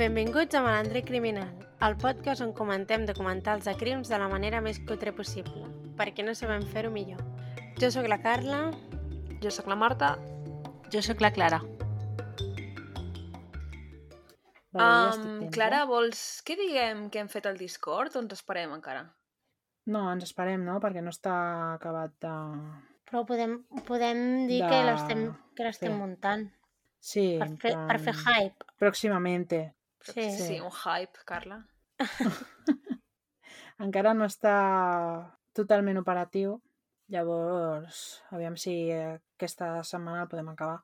Benvinguts a Malandre Criminal, el podcast on comentem documentals de crims de la manera més cutre possible, perquè no sabem fer-ho millor. Jo sóc la Carla. Jo sóc la Marta. Jo sóc la Clara. Um, Clara, vols que diguem que hem fet el Discord o ens esperem encara? No, ens esperem, no? Perquè no està acabat de... Però podem, podem dir de... que l'estem que l'estem muntant. Sí. Per fer, per fer hype. Pròximamente. Sí. sí, un hype, Carla. Encara no està totalment operatiu, llavors aviam si aquesta setmana el podem acabar,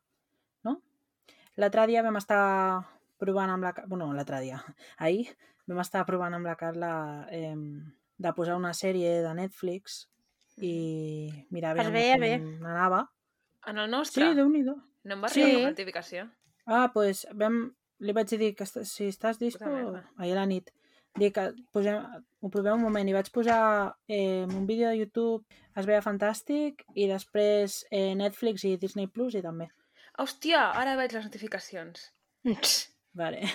no? L'altre dia vam estar provant amb la... Bueno, l'altre dia. Ahir vam estar provant amb la Carla eh, de posar una sèrie de Netflix i mira, aviam bé, com bé. anava. En el nostre? Sí, déu nhi No em va arribar sí. una notificació. Ah, doncs pues, vam... li vaig dir que si estàs dispo... Ahir a la nit. Dic que posem, ho proveu un moment i vaig posar eh, un vídeo de YouTube, es veia fantàstic, i després eh, Netflix i Disney Plus i també. Hòstia, ara veig les notificacions. Vale.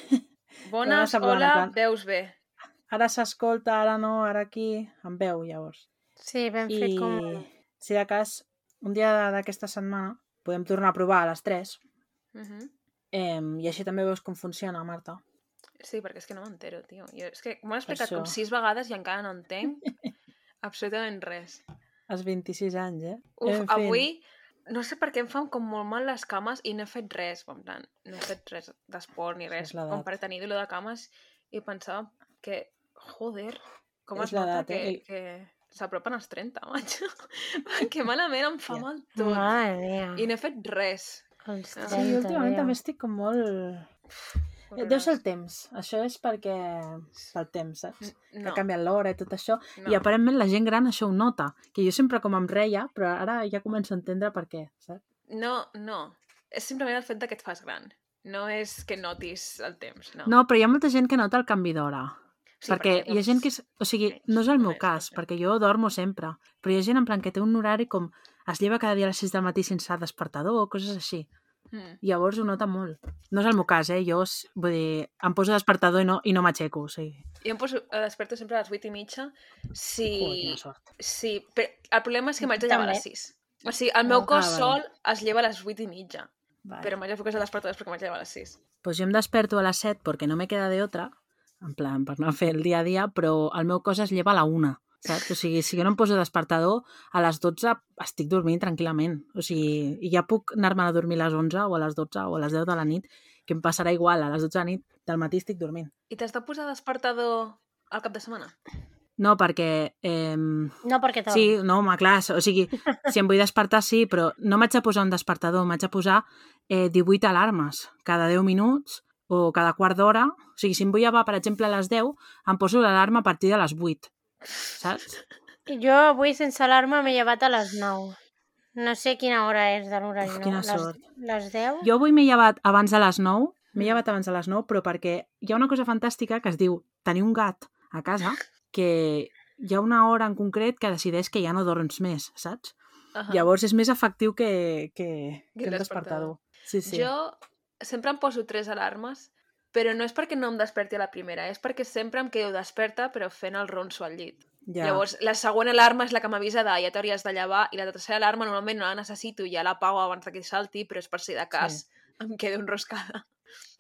Bones, hola, plan... veus bé. Ara s'escolta, ara no, ara aquí, em veu, llavors. Sí, ben fet I, com... si de cas, un dia d'aquesta setmana podem tornar a provar a les 3 uh -huh. Eh, i així també veus com funciona, Marta. Sí, perquè és que no m'entero, tio. Jo, és que m'ho has explicat Això. com sis vegades i encara no entenc absolutament res. Els 26 anys, eh? Uf, avui no sé per què em fan com molt mal les cames i no he fet res, com tant, no he fet res d'esport ni res, com per tenir dolor de cames i pensava que, joder, com és es nota que, eh? que s'apropen els 30, maig. que malament em fa yeah. mal tot. Mare I no he fet res. Els 30, sí, últimament també estic com molt... Eh, deu ser el temps. Això és perquè... pel temps, saps? No. Que ha canviat l'hora i tot això. No. I aparentment la gent gran això ho nota. Que jo sempre com em reia, però ara ja començo a entendre per què, saps? No, no. És simplement el fet que et fas gran. No és que notis el temps, no. No, però hi ha molta gent que nota el canvi d'hora. Sí, perquè, perquè hi ha gent que... És, o sigui, no és el meu cas, perquè jo dormo sempre, però hi ha gent en plan que té un horari com es lleva cada dia a les 6 del matí sense despertador o coses així. Mm. Llavors ho nota molt. No és el meu cas, eh? Jo, vull dir, em poso despertador i no, i no m'aixeco, o sigui. Jo em poso, eh, desperto sempre a les 8 i mitja. Si... Ui, sort. Sí, però el problema és que m'haig de llevar a les 6. O sigui, el meu cos ah, sol vale. es lleva a les 8 i mitja. Vale. Però m'haig de ficar a despertar perquè m'haig de llevar a les 6. Pues jo em desperto a les 7 perquè no me queda de otra, en plan, per a fer el dia a dia, però el meu cos es lleva a la 1 saps? O sigui, si jo no em poso despertador, a les 12 estic dormint tranquil·lament. O sigui, i ja puc anar-me a dormir a les 11 o a les 12 o a les 10 de la nit, que em passarà igual, a les 12 de la nit del matí estic dormint. I t'has de posar despertador al cap de setmana? No, perquè... Eh... No, perquè tot. Sí, no, home, clar, o sigui, si em vull despertar, sí, però no m'haig de posar un despertador, m'haig de posar eh, 18 alarmes cada 10 minuts o cada quart d'hora. O sigui, si em vull llevar, per exemple, a les 10, em poso l'alarma a partir de les 8 saps? Jo avui sense alarma m'he llevat a les 9. No sé quina hora és de l'horari. No? Quina sort. Les, les 10? Jo avui m'he llevat abans de les 9, m'he mm. llevat abans de les 9, però perquè hi ha una cosa fantàstica que es diu tenir un gat a casa que hi ha una hora en concret que decideix que ja no dorms més, saps? Uh -huh. Llavors és més efectiu que, que, que el despertador. Sí, sí. Jo sempre em poso tres alarmes però no és perquè no em desperti a la primera, és perquè sempre em quedo desperta però fent el ronso al llit. Ja. Llavors, la següent alarma és la que m'avisa de ja t'hauries de llevar i la tercera alarma normalment no la necessito, ja la pago abans que salti, però és per si de cas sí. em quedo enroscada.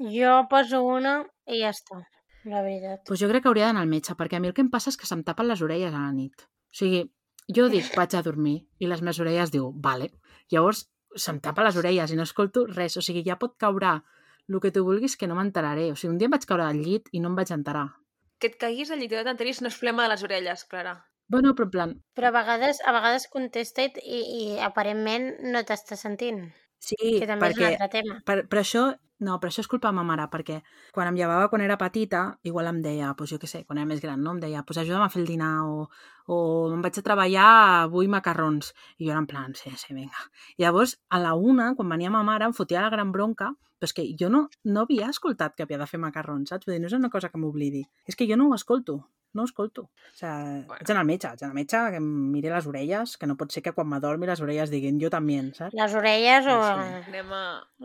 Jo poso una i ja està, la veritat. Pues jo crec que hauria d'anar al metge, perquè a mi el que em passa és que se'm tapen les orelles a la nit. O sigui, jo dic, vaig a dormir, i les meves orelles diu, vale. Llavors, se'm tapa les orelles i no escolto res. O sigui, ja pot caure el que tu vulguis que no m'enteraré. O sigui, un dia em vaig caure al llit i no em vaig enterar. Que et caiguis al llit i no t'enteris no és problema de les orelles, Clara. Bueno, però en plan... Però a vegades, a vegades contesta i, i aparentment no t'està sentint. Sí, que també perquè, és un altre tema. Per, per això, no, però això és culpa de ma mare, perquè quan em llevava quan era petita, igual em deia, pues jo què sé, quan era més gran, no? Em deia, pues ajuda'm a fer el dinar, o, o em vaig a treballar, vull macarrons. I jo era en plan, sí, sí, vinga. I llavors, a la una, quan venia ma mare, em fotia la gran bronca, però és que jo no, no havia escoltat que havia de fer macarrons, saps? Vull dir, no és una cosa que m'oblidi. És que jo no ho escolto no escolto. O sigui, bueno. haig d'anar al metge, haig d'anar al metge, que em miri les orelles, que no pot ser que quan m'adormi les orelles diguin jo també, saps? Les orelles o sí. Anem a...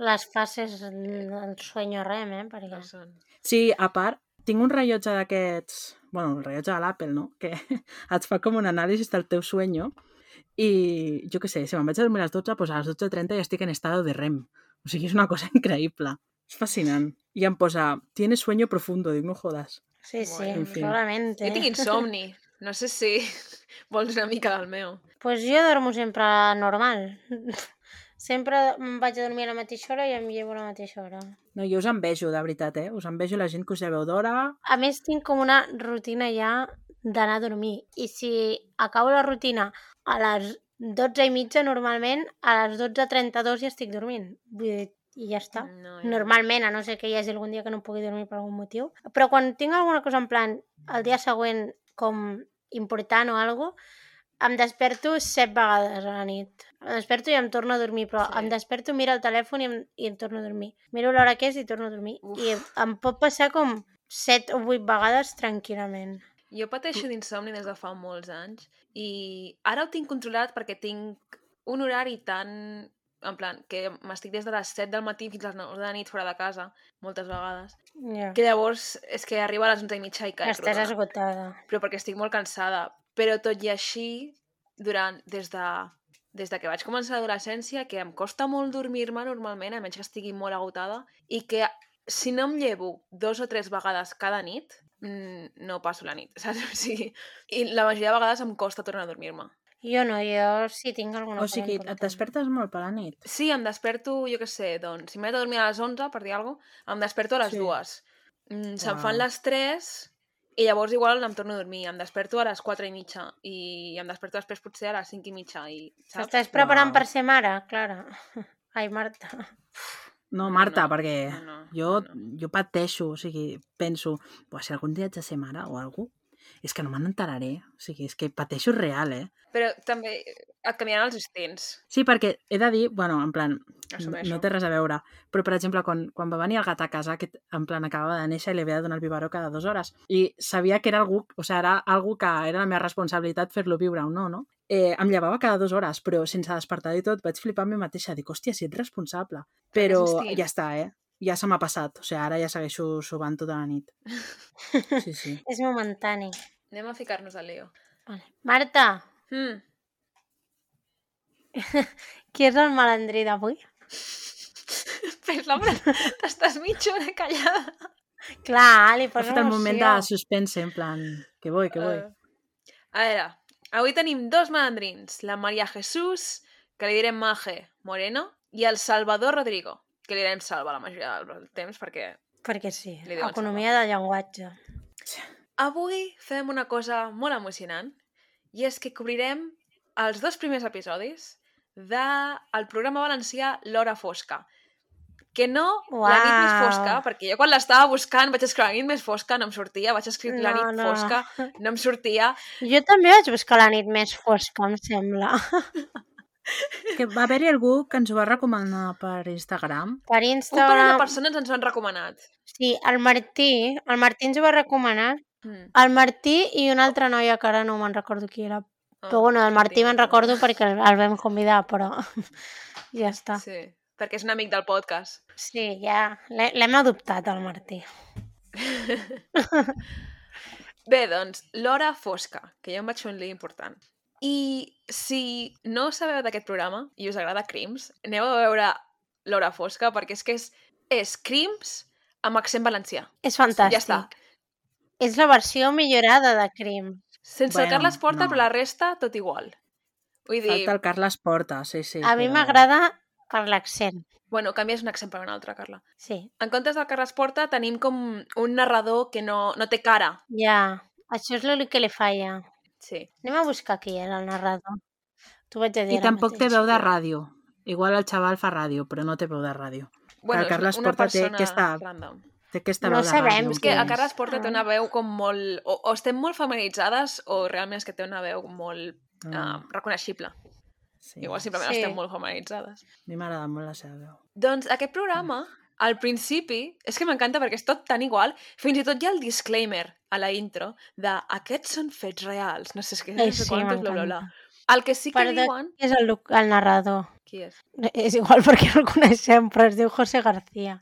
les fases del sueño REM, eh? Perquè... No Sí, a part, tinc un rellotge d'aquests... bueno, el rellotge de l'Apple, no? Que et fa com un anàlisi del teu sueño i jo què sé, si me'n vaig a dormir a les 12, doncs a les 12.30 ja estic en estado de REM. O sigui, és una cosa increïble. És fascinant. I em posa, tienes sueño profundo. Dic, no jodas. Sí, sí, Bueno, en fi. segurament. Jo tinc insomni. No sé si vols una mica del meu. Pues jo dormo sempre normal. Sempre em vaig a dormir a la mateixa hora i em llevo a la mateixa hora. No, jo us envejo, de veritat, eh? Us envejo la gent que us lleveu d'hora. A més, tinc com una rutina ja d'anar a dormir. I si acabo la rutina a les 12 i mitja, normalment, a les 12.32 ja estic dormint. Vull dir, i ja està. No, Normalment, a no ser que hi hagi algun dia que no pugui dormir per algun motiu. Però quan tinc alguna cosa en plan el dia següent com important o alguna cosa, em desperto set vegades a la nit. Em desperto i em torno a dormir, però sí. em desperto, miro el telèfon i em, i em torno a dormir. Miro l'hora que és i torno a dormir. Uf. I em pot passar com set o vuit vegades tranquil·lament. Jo pateixo d'insomni des de fa molts anys i ara ho tinc controlat perquè tinc un horari tan... En plan, que m'estic des de les 7 del matí fins a les 9 de la nit fora de casa, moltes vegades, Ja. que llavors és que arriba a les 11 i mitja i caic Estàs esgotada. però perquè estic molt cansada. Però tot i així, durant, des de, des de que vaig començar l'adolescència, que em costa molt dormir-me normalment, a menys que estigui molt agotada, i que si no em llevo dos o tres vegades cada nit, mm, no passo la nit, saps? O sigui, I la majoria de vegades em costa tornar a dormir-me. Jo no, jo sí tinc alguna O sigui, cosa et despertes molt per la nit. Sí, em desperto, jo què sé, doncs, si m'he de dormir a les 11, per dir alguna cosa, em desperto a les Sí. dues. Mm, se'm fan les 3 i llavors igual em torno a dormir. Em desperto a les 4 i mitja i em desperto després potser a les 5 i mitja. I, saps? T'estàs preparant Uau. per ser mare, Clara? Ai, Marta. No, Marta, no, perquè no, no, jo, no. jo pateixo, o sigui, penso, "Buah, si algun dia haig de ser mare o alguna és que no me n'enteraré. O sigui, és que pateixo real, eh? Però també et canviaran els instints. Sí, perquè he de dir, bueno, en plan, Assumeixo. no té res a veure, però per exemple, quan, quan va venir el gat a casa, aquest en plan acabava de néixer i li havia de donar el biberó cada dues hores, i sabia que era algú, o sigui, era algú que era la meva responsabilitat fer-lo viure o no, no? Eh, em llevava cada dues hores, però sense despertar i tot, vaig flipar amb mi mateixa, dic, hòstia, si ets responsable. Però ja està, eh? Ja se m'ha passat, o sigui, ara ja segueixo sobant tota la nit. Sí, sí. És momentani. Anem a ficar-nos al lío. Vale. Marta, Mm. qui és el malandrí d'avui? Fes la T'estàs mitja hora callada. Clar, li posa fet el moment de emoció. suspense, en plan, que voy, que voy. Eh, a veure, avui tenim dos malandrins. La Maria Jesús, que li direm Maje Moreno, i el Salvador Rodrigo, que li direm Salva la majoria del temps, perquè Perquè sí, economia de llenguatge. avui fem una cosa molt emocionant, i és que cobrirem els dos primers episodis del programa valencià L'Hora Fosca. Que no la nit més fosca, perquè jo quan l'estava buscant vaig escriure la nit més fosca, no em sortia, vaig escriure la No, nit no. fosca, no em sortia, Jo també vaig buscar la nit més fosca, em sembla. Que va haver-hi algú que ens ho va recomanar per Instagram. Per un parell de Instagram... persones ens ho han recomanat. Sí, el Martí, el Martí ens ho va recomanar. Mm. El Martí i una altra noia que ara no me'n recordo qui era. Ah, Però bueno, el Martí me'n recordo perquè el, el vam convidar, però ja està. Sí, perquè és un amic del podcast. Sí, ja l'he- l'hem adoptat, el Martí. Bé, doncs, l'hora fosca, que jo em vaig fer un lío important. I si no sabeu d'aquest programa i us agrada Crims, aneu a veure l'hora fosca perquè és que és, és Crims amb accent valencià. És fantàstic. Ja està. És la versió millorada de Crim. Sense Bueno, Carles Porta, no. però la resta tot igual. Vull dir, Falta el Carles Porta, sí, sí. A mi però- m'agrada per l'accent. bueno, canvies un accent per un altre, Carla. Sí, En comptes del Carles Porta tenim com un narrador que no, no té cara. ja. Això és l'únic que li falla. Sí. Anem a buscar qui era el narrador. T'ho vaig a dir I tampoc té mateix. veu de ràdio. Igual el xaval fa ràdio, però no té veu de ràdio. Bueno, el Carles Porta té aquesta- random. Té aquesta No veu sabem, ràdio. És que a? Carles Porta té Ah. una veu com molt... O, o estem molt familiaritzades o realment és que té una veu molt Ah, uh, reconeixible. sí. Igual simplement Sí. estem molt familiaritzades. A mi m'agrada molt la seva veu. Doncs aquest programa, al principi, és que m'encanta perquè és tot tan igual, fins i tot hi ha el disclaimer a la intro de aquests són fets reals, no sé, és que no Ai, sé sí, quantos, bla, bla, bla. El que sí que Perdó. diuen... És el, el narrador. Qui és? És igual perquè no el coneixem, però es diu José García.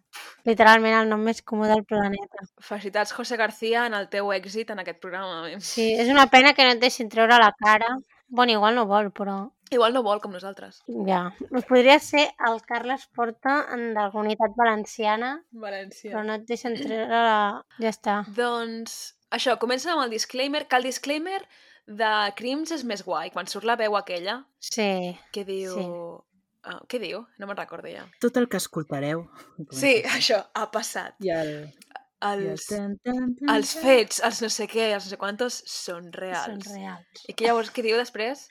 Literalment el nom més comú del planeta. Felicitats, José García, en el teu èxit en aquest programa. Sí, és una pena que no et deixin treure la cara. Bueno, igual no vol, però Igual no vol, com nosaltres. ja. Podria ser el Carles Porta en la comunitat valenciana, València. però no et deixen treure la... Ja està. Doncs això, comença amb el disclaimer, que el disclaimer de Crims és més guai, quan surt la veu aquella, Sí. que diu... Sí. Ah, què diu? No me'n recordo ja. Tot el que escoltareu. Sí, això, ha passat. I el... I el... Els, Tan, tan, tan, els fets, els no sé què, els no sé quantos, són Són reals. reals. I que llavors, què diu després?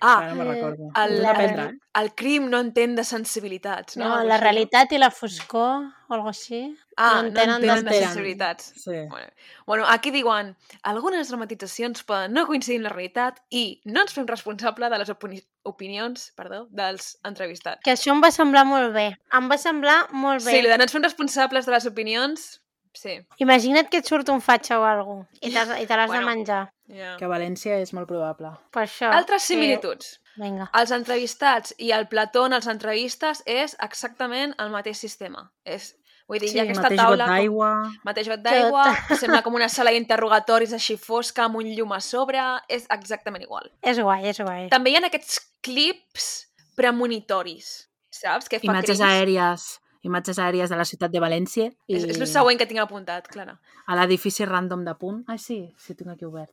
Ara Ah, no recordo. el, La- eh? el crim no entén de sensibilitats, no? No, la així, realitat i la foscor, o alguna així. Ah, no no entenen entenen de sensibilitats. Sí. Bueno, bueno, aquí diuen algunes dramatitzacions poden no coincidir amb la realitat i no ens fem responsable de les opini opinions perdó, dels entrevistats. Que això em va semblar molt bé. Em va semblar molt bé. Sí, de no ens fem responsables de les opinions, sí. Imagina't que et surt un fatxa o alguna cosa i te l'has Bueno. de menjar. Yeah. Que a València és molt probable. Per això. Altres que- similituds. Vinga. Els entrevistats i el plató en els entrevistes és exactament el mateix sistema. És, vull dir, Sí, hi ha aquesta Mateix taula... got com- d'aigua... Mateix got d'aigua, sembla com una sala d'interrogatoris així fosca amb un llum a sobre, és exactament igual. És guai, és guai. També hi ha aquests clips premonitoris, saps? Que fa Imatges crims. aèries, imatges aèries de la ciutat de València i És, és el següent que tinc apuntat, Clara. a l'edifici random de punt. Ai, sí, sí, tinc aquí obert.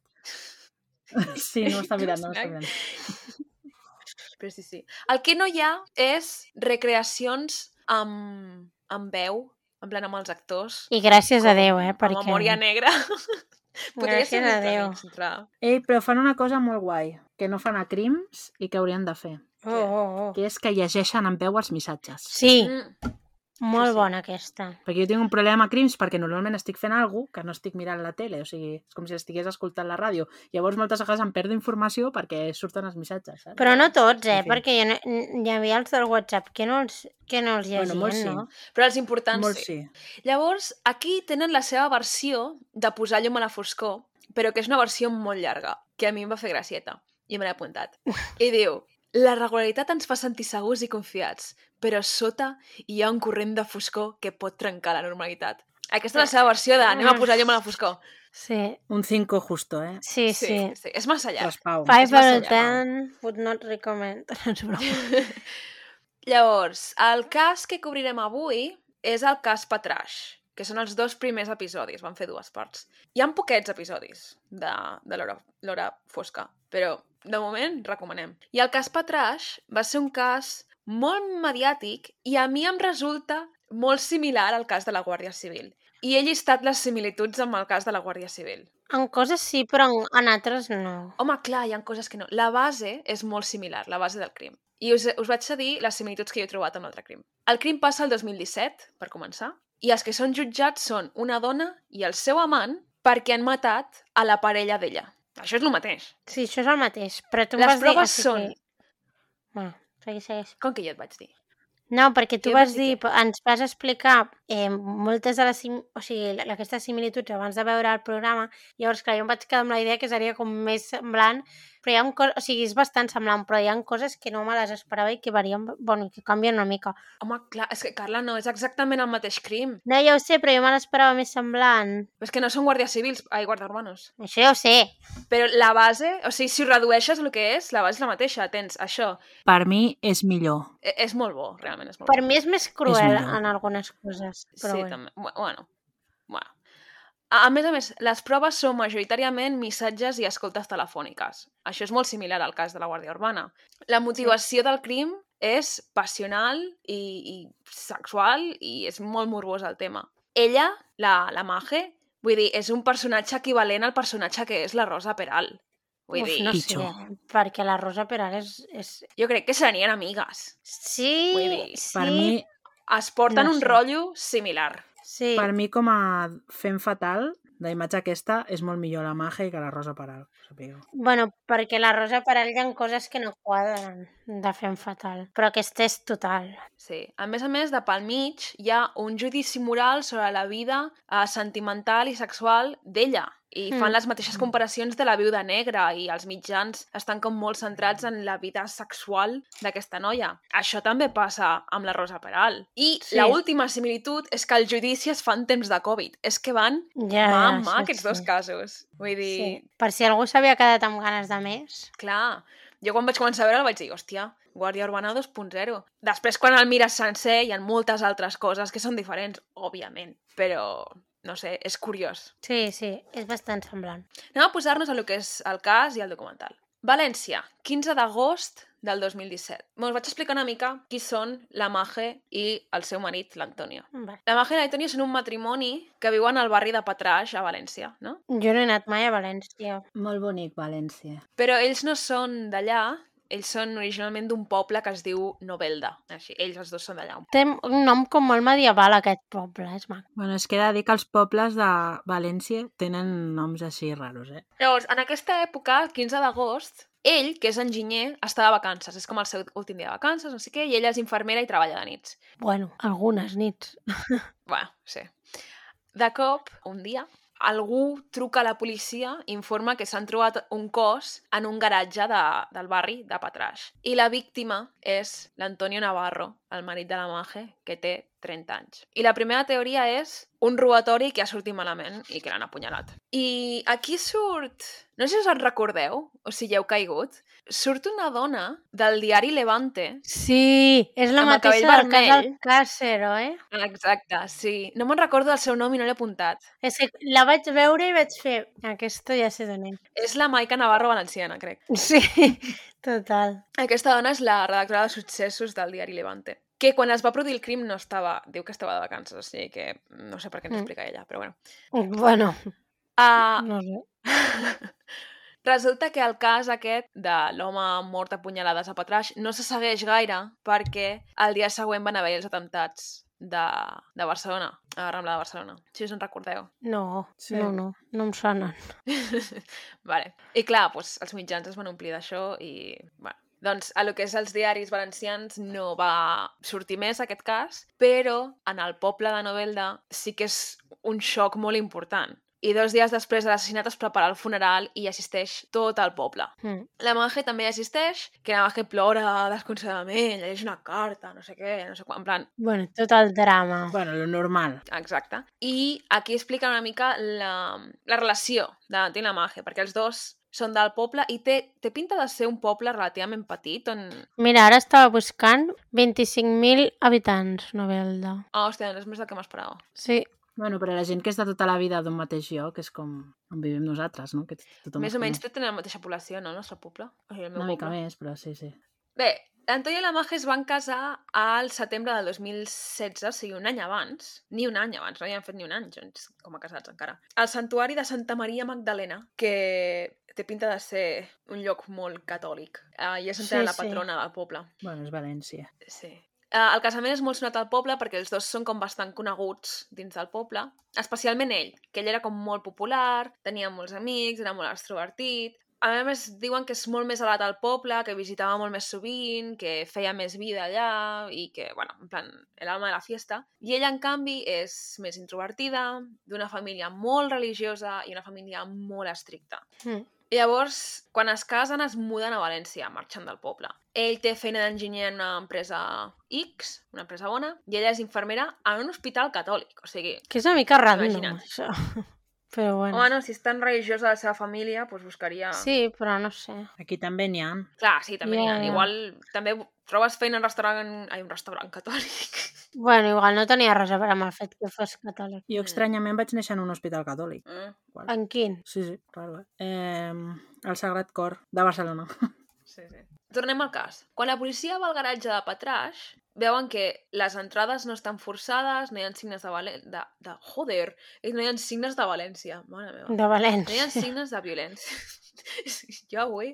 Sí, no està mirant, no està mirant. Però sí, sí. El que no hi ha és recreacions amb, amb veu, en plan amb els actors. I gràcies a Déu, eh? Amb Perquè... memòria negra. Podria ser Gràcies a Déu. Ei, però fan una cosa molt guai, que no fan a crims i que haurien de fer, Oh, oh, oh. que és que llegeixen en veu els missatges. Sí, Mm, molt sí. bona aquesta. Perquè jo tinc un problema a crims perquè normalment estic fent alguna cosa que no estic mirant la tele, o sigui, és com si estigués escoltant la ràdio. Llavors moltes vegades em perdo informació perquè surten els missatges, saps? Però no tots, eh? En fi. Perquè hi, ha, hi havia els del WhatsApp que no els, que no els llegien, Bueno, molts sí. no? Però els importants Molt sí. sí. Llavors, aquí tenen la seva versió de posar llum a la foscor, però que és una versió molt llarga, que a mi em va fer gracieta, i me l'he apuntat. I diu, la regularitat ens fa sentir segurs i confiats, però sota hi ha un corrent de foscor que pot trencar la normalitat. Aquesta és la seva versió de anem a posar llum a la foscor. Sí, Un 5 justo, eh? sí, sí. sí. sí. És massa llarg. Raspau. Five out of ten would not recommend. No. Llavors, el cas que cobrirem avui és el cas Patraix, que són els dos primers episodis, van fer dues parts. Hi ha poquets episodis de, de l'hora fosca, però de moment recomanem. I el cas Patraix va ser un cas molt mediàtic i a mi em resulta molt similar al cas de la Guàrdia Civil. I he llistat les similituds amb el cas de la Guàrdia Civil. En coses sí, però en, en altres no. Home, clar, hi ha coses que no. La base és molt similar, la base del crim. I us, us vaig a dir les similituds que jo he trobat amb l'altre crim. El crim passa el 2017, per començar, i els que són jutjats són una dona i el seu amant perquè han matat a la parella d'ella. Això és el mateix. Sí, això és el mateix, però tu Les vas dir... proves així són... Que... Bueno, segueix, segueix. Com que jo et vaig dir? No, perquè tu Què vas dir dir, ens vas explicar eh, moltes de les, sim... o sigui, la- aquestes similituds abans de veure el programa, llavors, clar, jo em vaig quedar amb la idea que seria com més semblant, però hi ha coses, o sigui, és bastant semblant, però hi ha coses que no me les esperava i que varien, bueno, que canvien una mica. Home, clar, és que, Carla, no, és exactament el mateix crim. No, ja ho sé, però jo me l'esperava més semblant. És que no són guàrdies civils, ai, guàrdies urbanos. Això ja ho sé. Però la base, o sigui, si ho redueixes el que és, la base és la mateixa. Tens això. Per mi és millor. E- És molt bo, realment és molt Per bo. mi és més cruel millor. en algunes coses, però sí, bueno. també. Bu- Bueno, bueno. A a més a més, les proves són majoritàriament missatges i escoltes telefòniques. Això és molt similar al cas de la Guàrdia Urbana. La motivació del crim és passional i, i sexual i és molt morbós el tema. Ella, la, la Maje, vull dir, és un personatge equivalent al personatge que és la Rosa Peral. Vull Uf, dir, no sé, perquè la Rosa Peral és... és... jo crec que serien amigues. Sí, Vull dir, sí, Per mi, Es porten No un sé. rotllo similar. sí. per mi com a fem fatal, la imatge aquesta és molt millor la Maja que la Rosa Peral. sapigueu. Bueno, perquè la Rosa Peral hi ha coses que no quadren de fem fatal, però aquesta és total. Sí. A més a més, de pel mig hi ha un judici moral sobre la vida eh, sentimental i sexual d'ella. I fan mm. les mateixes comparacions de la viuda negra i els mitjans estan com molt centrats en la vida sexual d'aquesta noia. Això també passa amb la Rosa Peral. I sí. la última similitud és que el judici es fa en temps de Covid. És que van ja, mà a mà aquests sí. dos casos. Vull dir... Sí. Per si algú s'havia quedat amb ganes de més. Clar. Jo quan vaig començar a veure vaig dir, hòstia, Guàrdia Urbana 2.0. Després, quan el mires sencer, hi ha moltes altres coses que són diferents, òbviament, però no sé, és curiós. Sí, sí, és bastant semblant. Anem a posar-nos a lo que és el cas i el documental. València, 15 d'agost del 2017. Us vaig explicar una mica qui són la Maje i el seu marit, l'Antonio. Vale. La Maje i l'Antonio són un matrimoni que viuen al barri de Patraix, a València, no? Jo no he anat mai a València. Molt bonic, València. Però ells no són d'allà, ells són originalment d'un poble que es diu Novelda. Així, ells els dos són d'allà. Té un nom com molt medieval, aquest poble, és mac. Bueno, es queda dir que els pobles de València tenen noms així raros, eh? Llavors, en aquesta època, el 15 d'agost, ell, que és enginyer, està de vacances. És com el seu últim dia de vacances, no sé què, i ella és infermera i treballa de nits. Bueno, algunes nits. bueno, sí. De cop, un dia, algú truca a la policia, informa que s'han trobat un cos en un garatge de, del barri de Patraix. I la víctima és l'Antonio Navarro, el marit de la Maje, que té 30 anys. I la primera teoria és un robatori que ha sortit malament i que l'han apunyalat. I aquí surt... No sé si us en recordeu, o si hi heu caigut, surt una dona del diari Levante. Sí, és la mateixa del cas del Càcero, eh? Exacte, sí. No me'n recordo del seu nom i no l'he apuntat. És que la vaig veure i vaig fer... Aquesta ja sé d'on és. És la Maica Navarro Valenciana, crec. Sí, total. Aquesta dona és la redactora de successos del diari Levante que quan es va produir el crim no estava... Diu que estava de vacances, o sigui que no sé per què ens mm. explica ella, però bueno. Bueno, uh, no sé. Resulta que el cas aquest de l'home mort a punyalades a Patraix no se segueix gaire perquè el dia següent van haver els atemptats de, de Barcelona, a la Rambla de Barcelona. Si us en recordeu. No, sí. no, no, no em sonen. vale. I clar, doncs, els mitjans es van omplir d'això i, bueno, doncs a lo que és els diaris valencians no va sortir més aquest cas, però en el poble de Novelda sí que és un xoc molt important. I dos dies després de l'assassinat es prepara el funeral i assisteix tot el poble. Mm. La Maje també assisteix, que la Maje plora desconsoladament, llegeix una carta, no sé què, no sé quan, en plan... Bueno, tot el drama. Bueno, lo normal. Exacte. I aquí explica una mica la, la relació de i la Maje, perquè els dos són del poble i té, té pinta de ser un poble relativament petit on... Mira, ara estava buscant 25.000 habitants, Novelda. Ah, hòstia, és més del que m'esperava. Sí. Bueno, però la gent que està tota la vida d'un mateix lloc és com on vivim nosaltres, no? Que tothom més o menys té la mateixa població, no, el nostre poble? O sigui, el Una poble. mica més, però sí, sí. Bé, L'Antonio i la Maja es van casar al setembre del 2016, o sigui, un any abans. Ni un any abans, no havien fet ni un any junts com a casats encara. Al santuari de Santa Maria Magdalena, que té pinta de ser un lloc molt catòlic. Uh, I és sí, la patrona sí. del poble. Bueno, és València. Sí. Uh, el casament és molt sonat al poble perquè els dos són com bastant coneguts dins del poble, especialment ell, que ell era com molt popular, tenia molts amics, era molt extrovertit, a més, diuen que és molt més alat al poble, que visitava molt més sovint, que feia més vida allà i que, bueno, en plan, l'alma de la fiesta. I ella, en canvi, és més introvertida, d'una família molt religiosa i una família molt estricta. Mm. I llavors, quan es casen, es muden a València, marxant del poble. Ell té feina d'enginyer en una empresa X, una empresa bona, i ella és infermera en un hospital catòlic. O sigui... Que és una mica random, això. Però bueno. Home, no, si és tan religiosa la seva família, doncs buscaria... Sí, però no sé. Aquí també n'hi ha. Clar, sí, també yeah. n'hi ha. Igual també trobes feina en restaurant... Ai, un restaurant catòlic. Bueno, igual no tenia res a veure amb el fet que fos catòlic. Jo estranyament vaig néixer en un hospital catòlic. Mm. En quin? Sí, sí, raro. Eh, el Sagrat Cor, de Barcelona. Sí, sí. Tornem al cas. Quan la policia va al garatge de Patraix, veuen que les entrades no estan forçades, no hi ha signes de, Valen... de, de... Joder! No hi ha signes de València, mare meva. De València. No hi ha signes de violència. jo avui...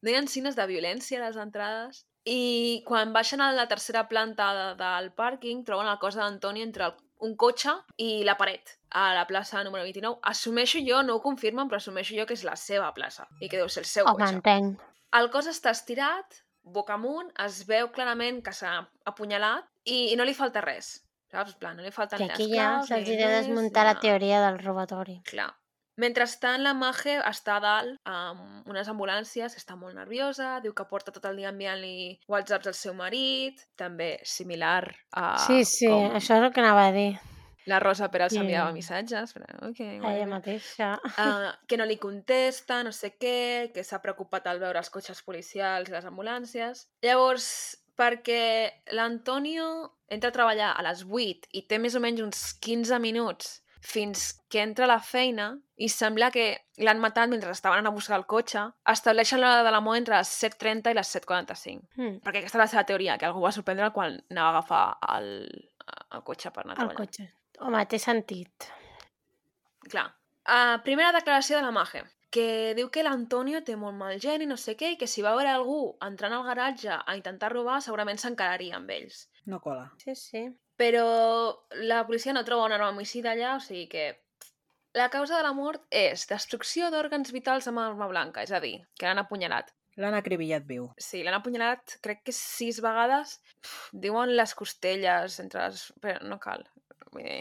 No hi ha signes de violència a les entrades. I quan baixen a la tercera planta de, del pàrquing, troben el cos d'Antoni entre el, un cotxe i la paret a la plaça número 29. Assumeixo jo, no ho confirmen, però assumeixo jo que és la seva plaça i que deu ser el seu Home, cotxe. entenc. El cos està estirat, boca amunt, es veu clarament que s'ha apunyalat i, i no li falta res. Saps? plan, no li falten que aquí ja se'ls de desmuntar la teoria del robatori. Clar. Mentrestant, la Maje està a dalt amb unes ambulàncies, està molt nerviosa, diu que porta tot el dia enviant-li whatsapps al seu marit, també similar a... Sí, sí, com això és el que anava a dir. La Rosa Peral s'enviava Sí. missatges. Però, okay, Ella bueno. mateixa. Uh, que no li contesta, no sé què, que s'ha preocupat al veure els cotxes policials i les ambulàncies. Llavors, perquè l'Antonio entra a treballar a les 8 i té més o menys uns 15 minuts fins que entra a la feina i sembla que l'han matat mentre estaven anant a buscar el cotxe, estableixen l'hora de la mort entre les 7.30 i les 7.45. Mm. Perquè aquesta és la seva teoria, que algú va sorprendre quan anava a agafar el, el cotxe per anar a El treballar. cotxe. Home, té sentit. Clar. Uh, primera declaració de la Maje, que diu que l'Antonio té molt mal geni, no sé què, i que si va veure algú entrant al garatge a intentar robar, segurament s'encararia amb ells. No cola. Sí, sí. Però la policia no troba una arma homicida allà, o sigui que... La causa de la mort és destrucció d'òrgans vitals amb arma blanca, és a dir, que l'han apunyalat. L'han acribillat viu. Sí, l'han apunyalat, crec que sis vegades. Uf, diuen les costelles entre les... Però no cal. Vull dir,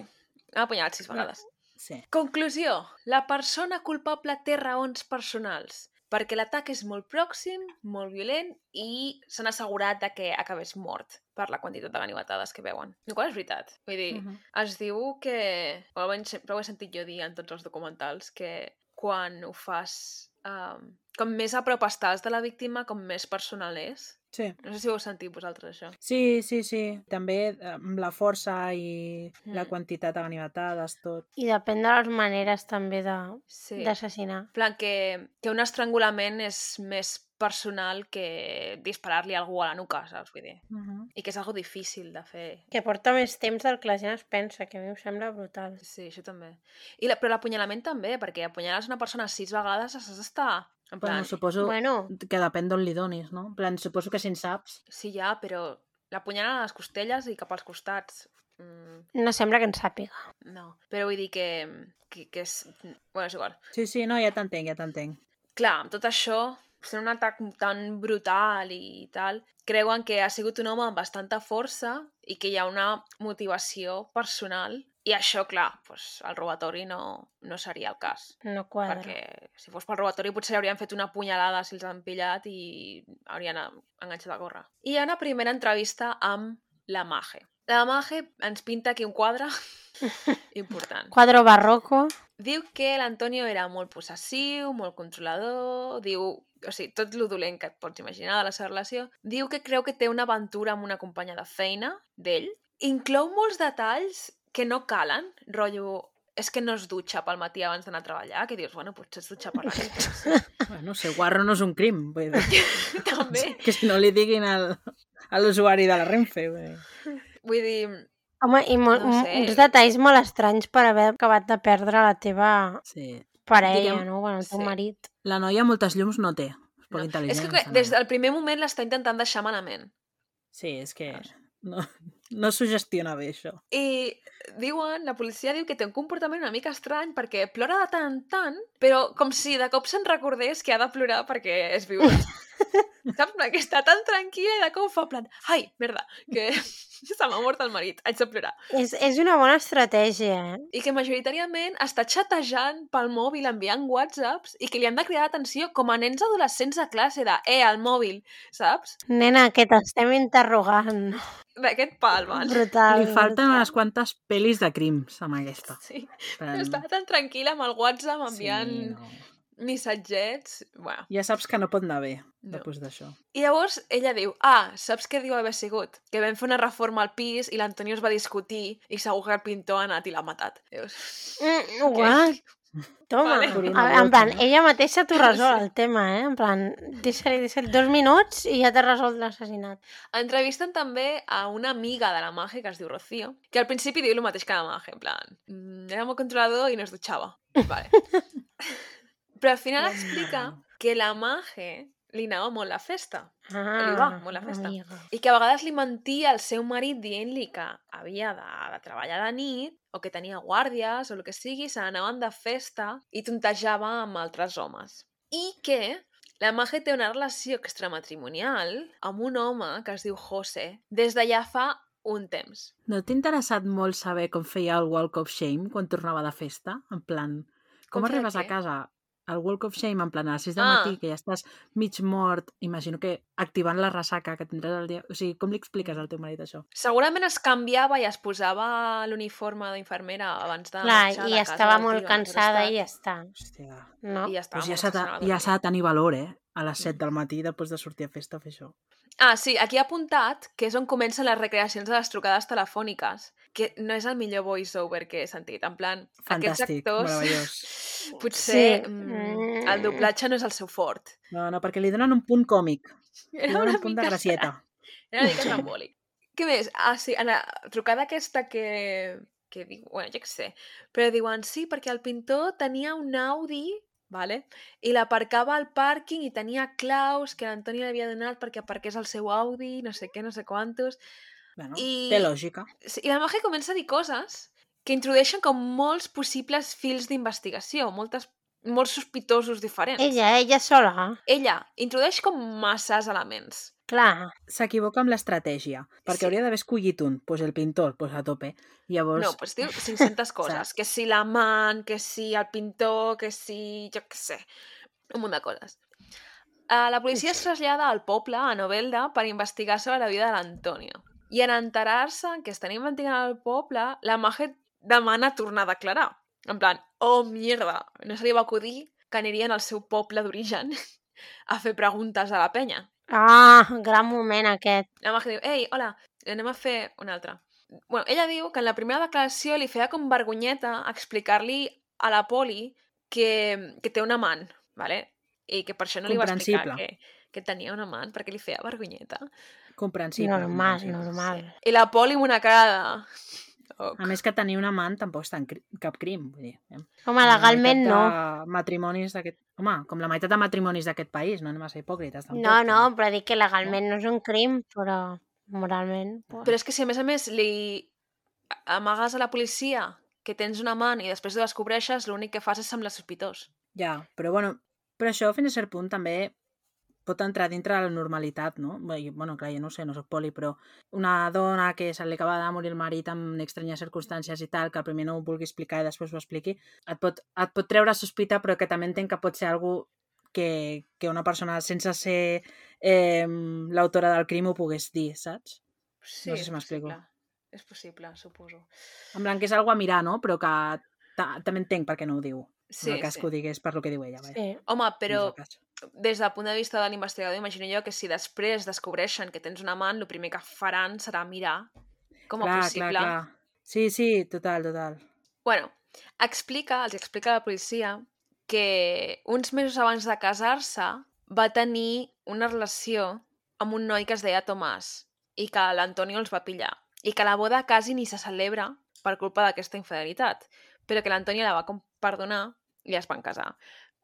l'han apunyalat sis vegades. Sí. Conclusió. La persona culpable té raons personals, perquè l'atac és molt pròxim, molt violent i s'han assegurat de que acabés mort per la quantitat de ganivetades que veuen. El qual és veritat. Vull dir, Mhm. es diu que... Sempre ho he sentit jo dir en tots els documentals, que quan ho fas... Um, com més a prop estàs de la víctima, com més personal és. Sí. No sé si ho heu sentit vosaltres, això. Sí, sí, sí. També eh, amb la força i la Mm. quantitat de ganivetades, tot. I depèn de les maneres també de Sí. d'assassinar. En plan, que, que un estrangulament és més personal que disparar-li algú a la nuca, saps? Vull dir. Uh -huh. I que és algo difícil de fer. Que porta més temps del que la gent es pensa, que a mi em sembla brutal. Sí, això també. I la, però l'apunyalament també, perquè apunyales una persona sis vegades has d'estar... En plan, Bueno, suposo Bueno, que depèn d'on li donis, no? En plan, suposo que si en saps... sí, ja, però l'apunyalen a les costelles i cap als costats. Mm, no sembla que en sàpiga. no. Però vull dir que, que, que és... Bueno, és igual. Sí, sí, no, ja t'entenc, ja t'entenc. Clar, amb tot això, sent un atac tan brutal i tal, creuen que ha sigut un home amb bastanta força i que hi ha una motivació personal i això, clar, doncs, el robatori no, no seria el cas. No quadra. Perquè si fos pel robatori potser haurien fet una punyalada si els han pillat i haurien enganxat a córrer. I hi ha una primera entrevista amb la Maje. La Maje ens pinta aquí un quadre important. Quadro barroco. Diu que l'Antonio era molt possessiu, molt controlador, diu... O sigui, tot lo dolent que et pots imaginar de la seva relació. Diu que creu que té una aventura amb una companya de feina d'ell. Inclou molts detalls que no calen, rotllo... És que no es dutxa pel matí abans d'anar a treballar, que dius, bueno, potser es dutxa per la nit. Bueno, ser guarro no és un crim, vull dir. També. Que si no li diguin al, a l'usuari de la Renfe. Vull dir. Vull dir, Home, i molt, No sé. uns detalls molt estranys per haver acabat de perdre la teva Sí. parella, Diguem- no? Bueno, el teu sí. marit. La noia moltes llums no té. És no. és que que des del primer moment l'està intentant deixar malament. Sí, és que no, no s'ho gestiona bé, això. I diuen, la policia diu que té un comportament una mica estrany perquè plora de tant en tant, però com si de cop se'n recordés que ha de plorar perquè és viuda. Saps? Plan, Que està tan tranquil·la i de cop fa plan, ai, merda, que se m'ha mort el marit, haig de plorar. És, és una bona estratègia, eh? I que majoritàriament està xatejant pel mòbil, enviant whatsapps, i que li han de cridar atenció com a nens adolescents de classe de, eh, al mòbil, saps? Nena, que t'estem interrogant. D'aquest pal, man. Brutal. Li falten brutal. unes quantes pel·lis de crims amb aquesta. Sí, Però està tan tranquil·la amb el WhatsApp enviant Sí, no. Missatgets... Bueno. Ja saps que no pot anar bé, No. després d'això. I llavors ella diu, ah, saps què diu haver sigut? Que vam fer una reforma al pis i l'Antonio es va discutir i segur que el pintor ha anat i l'ha matat. Dius, Mm, what? Toma. Vale. A- En plan, ella mateixa t'ho resol Sí. el tema, eh? En plan, deixa-li deixa dos minuts i ja t'ha resolt l'assassinat. Entrevisten també a una amiga de la Maje, que es diu Rocío, que al principi diu el mateix que la Maje, en plan, "Mm, era molt controlador i no es dutxava. Vale. Però al final explica que la Maje li anava molt la festa. Ah, Li va molt la festa. amiga. I que a vegades li mentia al seu marit dient-li que havia de, de treballar de nit o que tenia guàrdies o el que sigui, se n'anaven de festa i tontejava amb altres homes. I que la Maje té una relació extramatrimonial amb un home que es diu José des de ja fa un temps. No t'ha interessat molt saber com feia el Walk of Shame quan tornava de festa? En plan, Com, fer arribes a casa al Walk of Shame en plan a les 6 del Ah. matí, que ja estàs mig mort, imagino que activant la ressaca que tindràs el dia... O sigui, com li expliques al teu marit això? Segurament es canviava i es posava l'uniforme d'infermera abans de Clar, marxar i de casa estava molt tio cansada i ja està. Hòstia. No? I ja estava Pues ja s'ha de, ja de tenir valor, eh? A les Mm. 7 del matí, després de sortir a festa, a fer això. Ah, sí, aquí he apuntat que és on comencen les recreacions de les trucades telefòniques, que no és el millor voice-over que he sentit. En plan, aquests Fantàstic, actors... meravellós. Potser Sí. mm, el doblatge no és el seu fort. No, no, perquè li donen un punt còmic. Li Era donen una un punt de mica gracieta. Era una mica trambòlic. Què més? Ah, sí, en la trucada aquesta que, que diu, bueno, jo què sé, però diuen sí, perquè el pintor tenia un Audi, vale? i l'aparcava al pàrquing i tenia claus que l'Antoni li havia donat perquè aparqués el seu Audi, no sé què, no sé quantos. Bueno, I- té lògica. I la Maje comença a dir coses que introdueixen com molts possibles fils d'investigació, moltes molts sospitosos diferents. Ella, ella sola. Ella introdueix com masses elements. Clar. S'equivoca amb l'estratègia, perquè Sí. hauria d'haver escollit un, pues el pintor, pues a tope. Llavors, No, doncs diu 500 coses. Que si l'amant, que si el pintor, que si... jo què sé. Un munt de coses. Uh, la policia es trasllada al poble, a Novelda, per investigar sobre la vida de l'Antonio. I en enterar-se que estan investigant al poble, la Majet demana tornar a declarar. En plan, oh, mierda, no se li va acudir que anirien al seu poble d'origen a fer preguntes a la penya. Ah, gran moment aquest. La Maja diu, ei, hola, anem a fer una altra. Bueno, ella diu que en la primera declaració li feia com vergonyeta explicar-li a la poli que, que té un amant, ¿vale? i que per això no li va explicar que, que tenia un amant, perquè li feia vergonyeta. comprensible. Normal, normal. I la poli amb una cara de... Oh, A més que tenir un amant tampoc és tan cri cap crim. Vull dir, eh? Home, La legalment no. Matrimonis d'aquest... Home, com la meitat de matrimonis d'aquest país, no anem a ser hipòcrites tampoc. No, no, però dic que legalment no és un crim, però moralment... Pues... Però és que si a més a més li amagues a la policia que tens un amant i després ho descobreixes, l'únic que fas és semblar sospitós. Ja, però bueno, però això fins a cert punt també pot entrar dintre de la normalitat, no? Bé, Bueno, clar, jo no sé, no soc poli, però una dona que se li acaba de morir el marit en estranyes circumstàncies i tal, que primer no ho vulgui explicar i després ho expliqui, et pot, et pot treure sospita, però que també entenc que pot ser algú que, que una persona sense ser eh, l'autora del crim ho pogués dir, saps? Sí, No sé si m'explico. És possible, suposo. En que és algo a mirar, no? Però que ta- també entenc per què no ho diu. Sí, en el cas sí. que ho digués per lo que diu ella. vaja. Sí. Home, No però cas. Des del punt de vista de l'investigador, imagino jo que si després descobreixen que tens un amant, el primer que faran serà mirar com a clar, possible. clar, clar. Sí, sí, total, total. Bueno, explica, els explica la policia que uns mesos abans de casar-se va tenir una relació amb un noi que es deia Tomàs i que l'Antonio els va pillar i que la boda quasi ni se celebra per culpa d'aquesta infidelitat, però que l'Antonio la va perdonar i es van casar.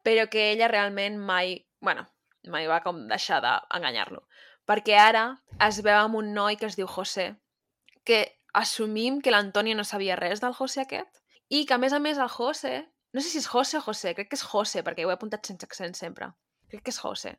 Però que ella realment mai, bueno, mai va com deixar d'enganyar-lo. Perquè ara es veu amb un noi que es diu José, que assumim que l'Antonio no sabia res del José aquest i que, a més a més, el José... No sé si és José o José, crec que és José, perquè ho he apuntat sense accent sempre. Crec que és José.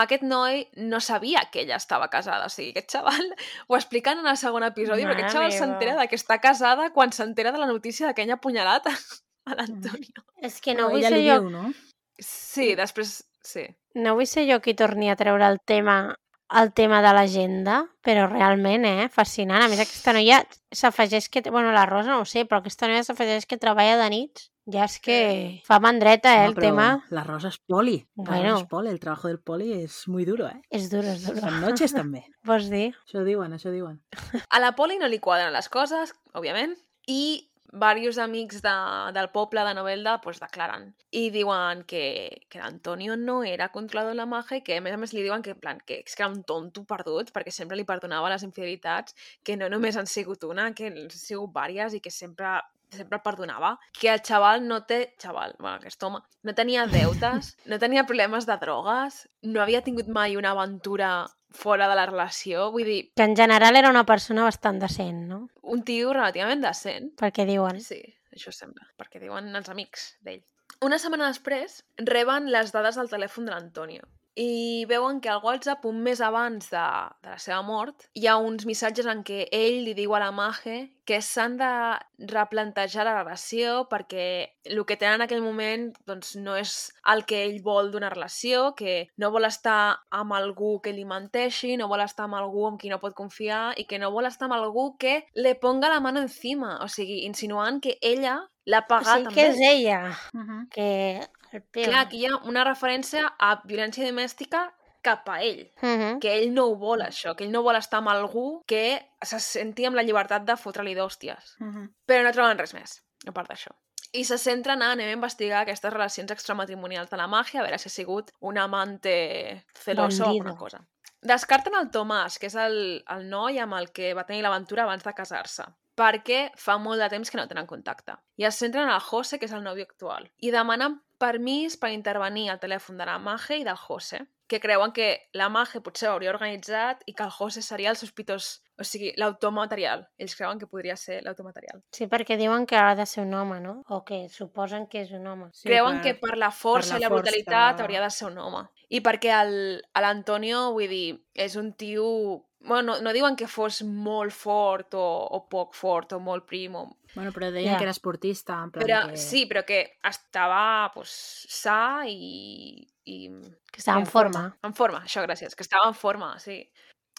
Aquest noi no sabia que ella estava casada. O sigui, aquest xaval ho expliquen en el segon episodi, però Mare aquest xaval s'entera de que està casada quan s'entera de la notícia de que ella ha apunyalat a l'Antonio. És que no Però vull ser jo... diu, no? Sí, després... Sí. No vull ser jo qui torni a treure el tema el tema de l'agenda, però realment, eh? Fascinant. A més, aquesta noia s'afegeix que... Bueno, la Rosa no ho sé, però aquesta noia s'afegeix que treballa de nits. Ja és que fa mandreta, eh, No, el tema. La Rosa es poli. La Bueno. Rosa es poli. El trabajo del poli es muy duro, eh? És duro, és duro. Son noches també. Vols dir? Això diuen, això diuen. A la Poli no li quadren les coses, òbviament, i diversos amics de, del poble de Novelda pues, declaren i diuen que, que l'Antonio no era controlador de la Maja i que a més a més li diuen que, en plan, que, que era un tonto perdut perquè sempre li perdonava les infidelitats, que no només han sigut una, que han sigut vàries i que sempre sempre el perdonava, que el xaval no té... Xaval, bueno, aquest home, no tenia deutes, no tenia problemes de drogues, no havia tingut mai una aventura fora de la relació, vull dir, Que en general era una persona bastant decent, no? un tio relativament decent. Perquè diuen... Sí, això sembla, perquè diuen els amics d'ell. Una setmana després, reben les dades del telèfon de l'Antonio i veuen que al WhatsApp, un mes abans de, de la seva mort, hi ha uns missatges en què ell li diu a la Mage que s'han de replantejar la relació perquè el que tenen en aquell moment doncs, no és el que ell vol d'una relació, que no vol estar amb algú que li menteixi, no vol estar amb algú amb qui no pot confiar i que no vol estar amb algú que le ponga la mano encima, o sigui, insinuant que ella l'ha pagat o sigui, amb que és ell. ella, Uh -huh. que el pega. Clar, aquí hi ha una referència a violència domèstica cap a ell, Uh -huh. que ell no ho vol, això, que ell no vol estar amb algú que se senti amb la llibertat de fotre-li d'hòsties. Uh -huh. Però no troben res més, a part d'això. I se centren a anem a investigar aquestes relacions extramatrimonials de la màgia, a veure si ha sigut un amante celoso o Bandido. alguna cosa. Descarten el Tomàs, que és el, el noi amb el que va tenir l'aventura abans de casar-se, perquè fa molt de temps que no tenen contacte. I es centren en el José, que és el nòvio actual, i demanen permís per intervenir al telèfon de la Mage i del José, que creuen que la Mage potser ho hauria organitzat i que el José seria el sospitós, o sigui, l'automaterial. Ells creuen que podria ser l'automaterial. Sí, perquè diuen que ha de ser un home, no? O que suposen que és un home. Sí, creuen per- que per la força per la i la brutalitat força. hauria de ser un home. I perquè l'Antonio, vull dir, és un tio... Bueno, no, no diuen que fos molt fort o, o poc fort o molt prim, o... Bueno, però deien Ja. que era esportista, en plan però que... sí, però que estava pues, sa i, i Que està en en forma. en forma, això, gràcies, que estava en forma, sí.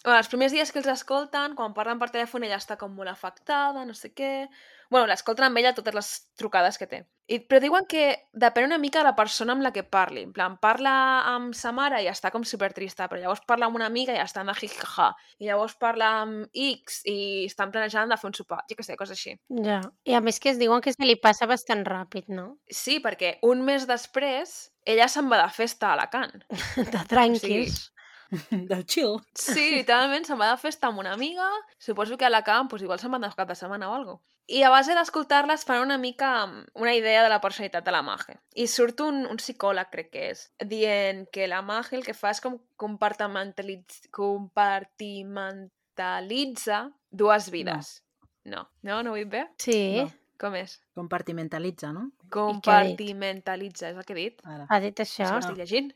Bueno, els primers dies que els escolten, quan parlen per telèfon, ella està com molt afectada, no sé què... Bueno, l'escolten amb ella totes les trucades que té. I, però diuen que depèn una mica de la persona amb la que parli. En plan, parla amb sa mare i està com supertrista, però llavors parla amb una amiga i està de jijaja. I llavors parla amb X i estan planejant de fer un sopar. Jo què sé, coses així. Ja. I a més que es diuen que se li passa bastant ràpid, no? Sí, perquè un mes després ella se'n va de festa a Alacant. De tranquils. Del chill. Sí, literalment se'n va de festa amb una amiga, suposo que a la camp, doncs igual se'n van de cap de setmana o alguna I a base d'escoltar-les fan una mica mm, una idea de la personalitat de la Mage. I surt un, un psicòleg, crec que és, dient que la Mage el que fa és com compartimentalitz... compartimentalitza dues vides. No. No, no ho he dit bé? Sí, No. Com és? Compartimentalitza, no? Compartimentalitza, és el que he dit? Ara. ha dit És això. que ho estic llegint.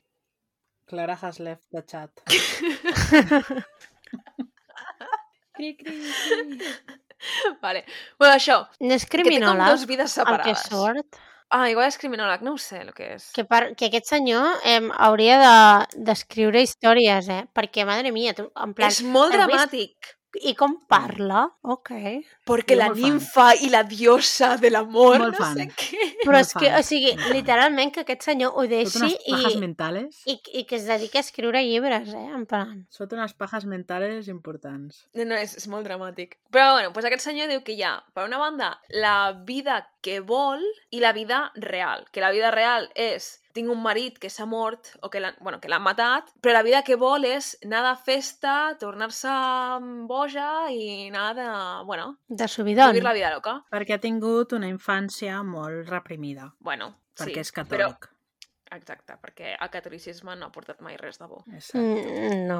Clara has left the chat. cri, cri, cri. vale. Bueno, això, No és que té com criminòleg, dos vides el que separades. sort. Ah, igual és criminòleg, no ho sé el que és. Que, per, que aquest senyor eh, hauria de- d'escriure històries, eh? Perquè, madre mia, tu, en plan... És molt has vist? I com parla? Ok. Porque Jo la molt fan. ninfa i la diosa del amor, Molt no fan. sé què. Però Molt és que, fan, o sigui, literalment que aquest senyor ho deixi i, mentales. i, i que es dediqui a escriure llibres, eh? En plan... Sot unes pajas mentales importants. No, no, és, és molt dramàtic. Però, bueno, doncs aquest senyor diu que hi ha, per una banda, la vida que vol i la vida real. Que la vida real és tinc un marit que s'ha mort o que l'han bueno, que matat, però la vida que vol és anar de festa, tornar-se boja i anar de... Bueno, De subidon. vivir la vida loca. Perquè ha tingut una infància molt reprimida. Bueno, Perquè sí, és catòlic. Però, exacte, perquè el catolicisme no ha portat mai res de bo. Exacte. Mm, no.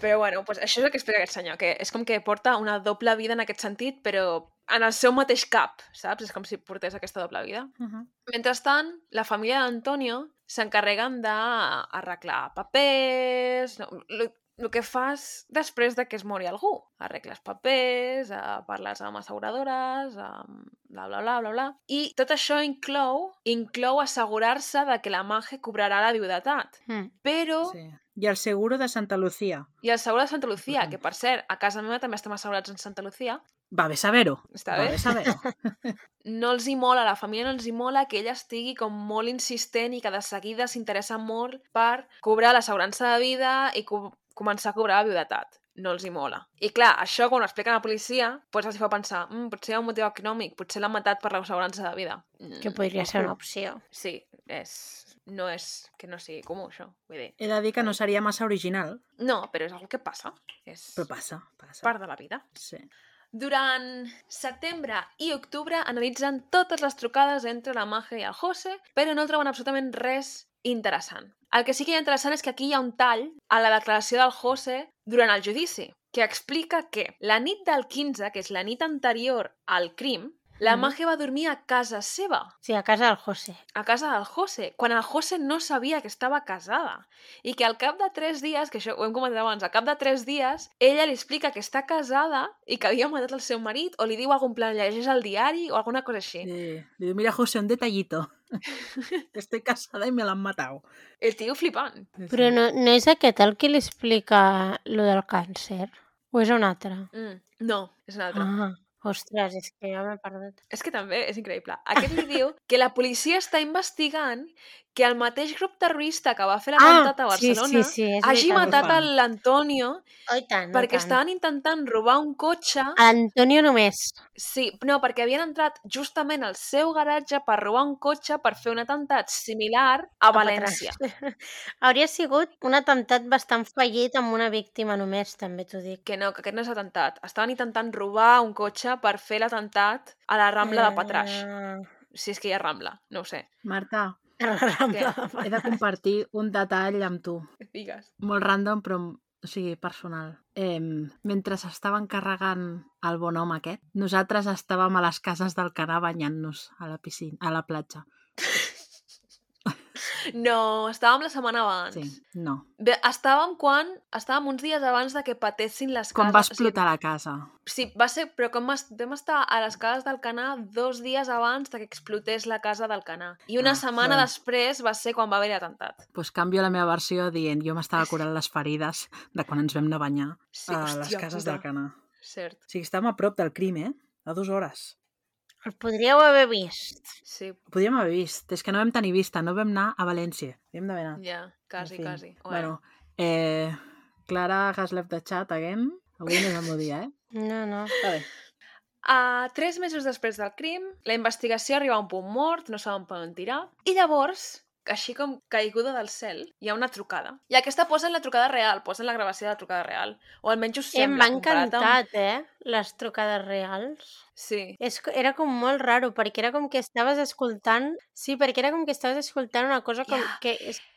Però bueno, pues això és el que explica aquest senyor, que és com que porta una doble vida en aquest sentit, però en el seu mateix cap, saps? És com si portés aquesta doble vida. Uh -huh. Mentrestant, la família d'Antonio s'encarreguen d'arreglar papers... No, el que fas després de que es mori algú. Arregles papers, eh, parles amb asseguradores, amb bla, bla, bla, bla, bla. I tot això inclou inclou assegurar-se de que la Mage cobrarà la viudetat. Mm. Però Sí. I el seguro de Santa Lucía. I el seguro de Santa Lucía, que per cert, a casa meva també estem assegurats en Santa Lucía, Va bé saber-ho. està Va bé? bé saber-ho. No els hi mola, a la família no els hi mola que ella estigui com molt insistent i que de seguida s'interessa molt per cobrar l'assegurança de vida i co començar a cobrar la viudetat. No els hi mola. I clar, això quan ho expliquen a la policia, doncs els hi fa pensar, mm, potser hi ha un motiu econòmic, potser l'han matat per l'assegurança de vida. Mm, Que podria ser una opció. Sí, és... no és que no sigui comú, això. Vull dir, He de dir que no seria massa original, no, però és algo que passa. És però passa, passa. part de la vida. Sí. Durant setembre i octubre analitzen totes les trucades entre la Maja i el José, però no troben absolutament res interessant. El que sí que hi ha interessant és que aquí hi ha un tall a la declaració del José durant el judici, que explica que la nit del 15, que és la nit anterior al crim, La. Maje va dormir a casa seva, Sí, a casa del José. a casa del José, quan el José no sabia que estava casada. I que al cap de tres dies, que això ho hem comentat abans, al cap de tres dies, ella li explica que està casada i que havia matat el seu marit, o li diu algun plan, llegeix el diari o alguna cosa així. Eh, le digo, mira, José, un detallito. que estoy casada y me la han matado. El tio flipant. Sí, Però sí. no, no és aquest el que li explica lo del càncer? O és un altre? Mm. No, és un altre. Ah, ostres, és que ja m'he perdut. És que també és increïble. Aquest li diu que la policia està investigant que el mateix grup terrorista que va fer l'atemptat a Ah, sí, Barcelona sí, sí, és hagi veritat. matat a l'Antonio Oh, tant, perquè tant. estaven intentant robar un cotxe. A l'Antonio només. Sí, no, perquè havien entrat justament al seu garatge per robar un cotxe per fer un atemptat similar a València. Hauria sigut un atemptat bastant fallit amb una víctima només, també t'ho dic. Que no, que aquest no és atemptat. Estaven intentant robar un cotxe per fer l'atemptat a la Rambla de Patraix. Ah, Si és que hi ha Rambla, no ho sé. Marta, a la Rambla. he de compartir un detall amb tu. Digues. Molt random, però o sigui, personal. Eh, mentre estaven carregant el bon home aquest, nosaltres estàvem a les cases del Canà banyant-nos a la piscina, a la platja. No, estàvem la setmana abans. Sí, no. Bé, estàvem quan... Estàvem uns dies abans de que patessin les Quan cases. va explotar la casa. O sigui, sí, va ser... Però com vam estar a les cases del Canà dos dies abans de que explotés la casa del Canà. I una Ah, setmana bueno. després va ser quan va haver atemptat. pues canvio la meva versió dient jo m'estava curant les ferides de quan ens vam anar a banyar Sí, a les hòstia cases puta. del Canà. Cert, O sigui, estàvem a prop del crim, eh? A dues hores. El podríeu haver vist. sí, Ho podíem haver vist. És que no vam tenir vista, no vam anar a València. Vam d'haver anat. ja, quasi, En fi. quasi. Bueno, eh, Clara has left the chat again. Avui no és el meu dia, eh? No, no. Està bé. Uh, tres mesos després del crim, la investigació arriba a un punt mort, no saben per on tirar, i llavors, així com caiguda del cel, hi ha una trucada. I aquesta posen la trucada real, posen la gravació de la trucada real. O almenys ho Em sembla. comparat amb- encantat, eh? Les trucades reals. Sí, És, era com molt raro, perquè era com que estaves escoltant... Sí, perquè era com que estaves escoltant una cosa com Ja. que,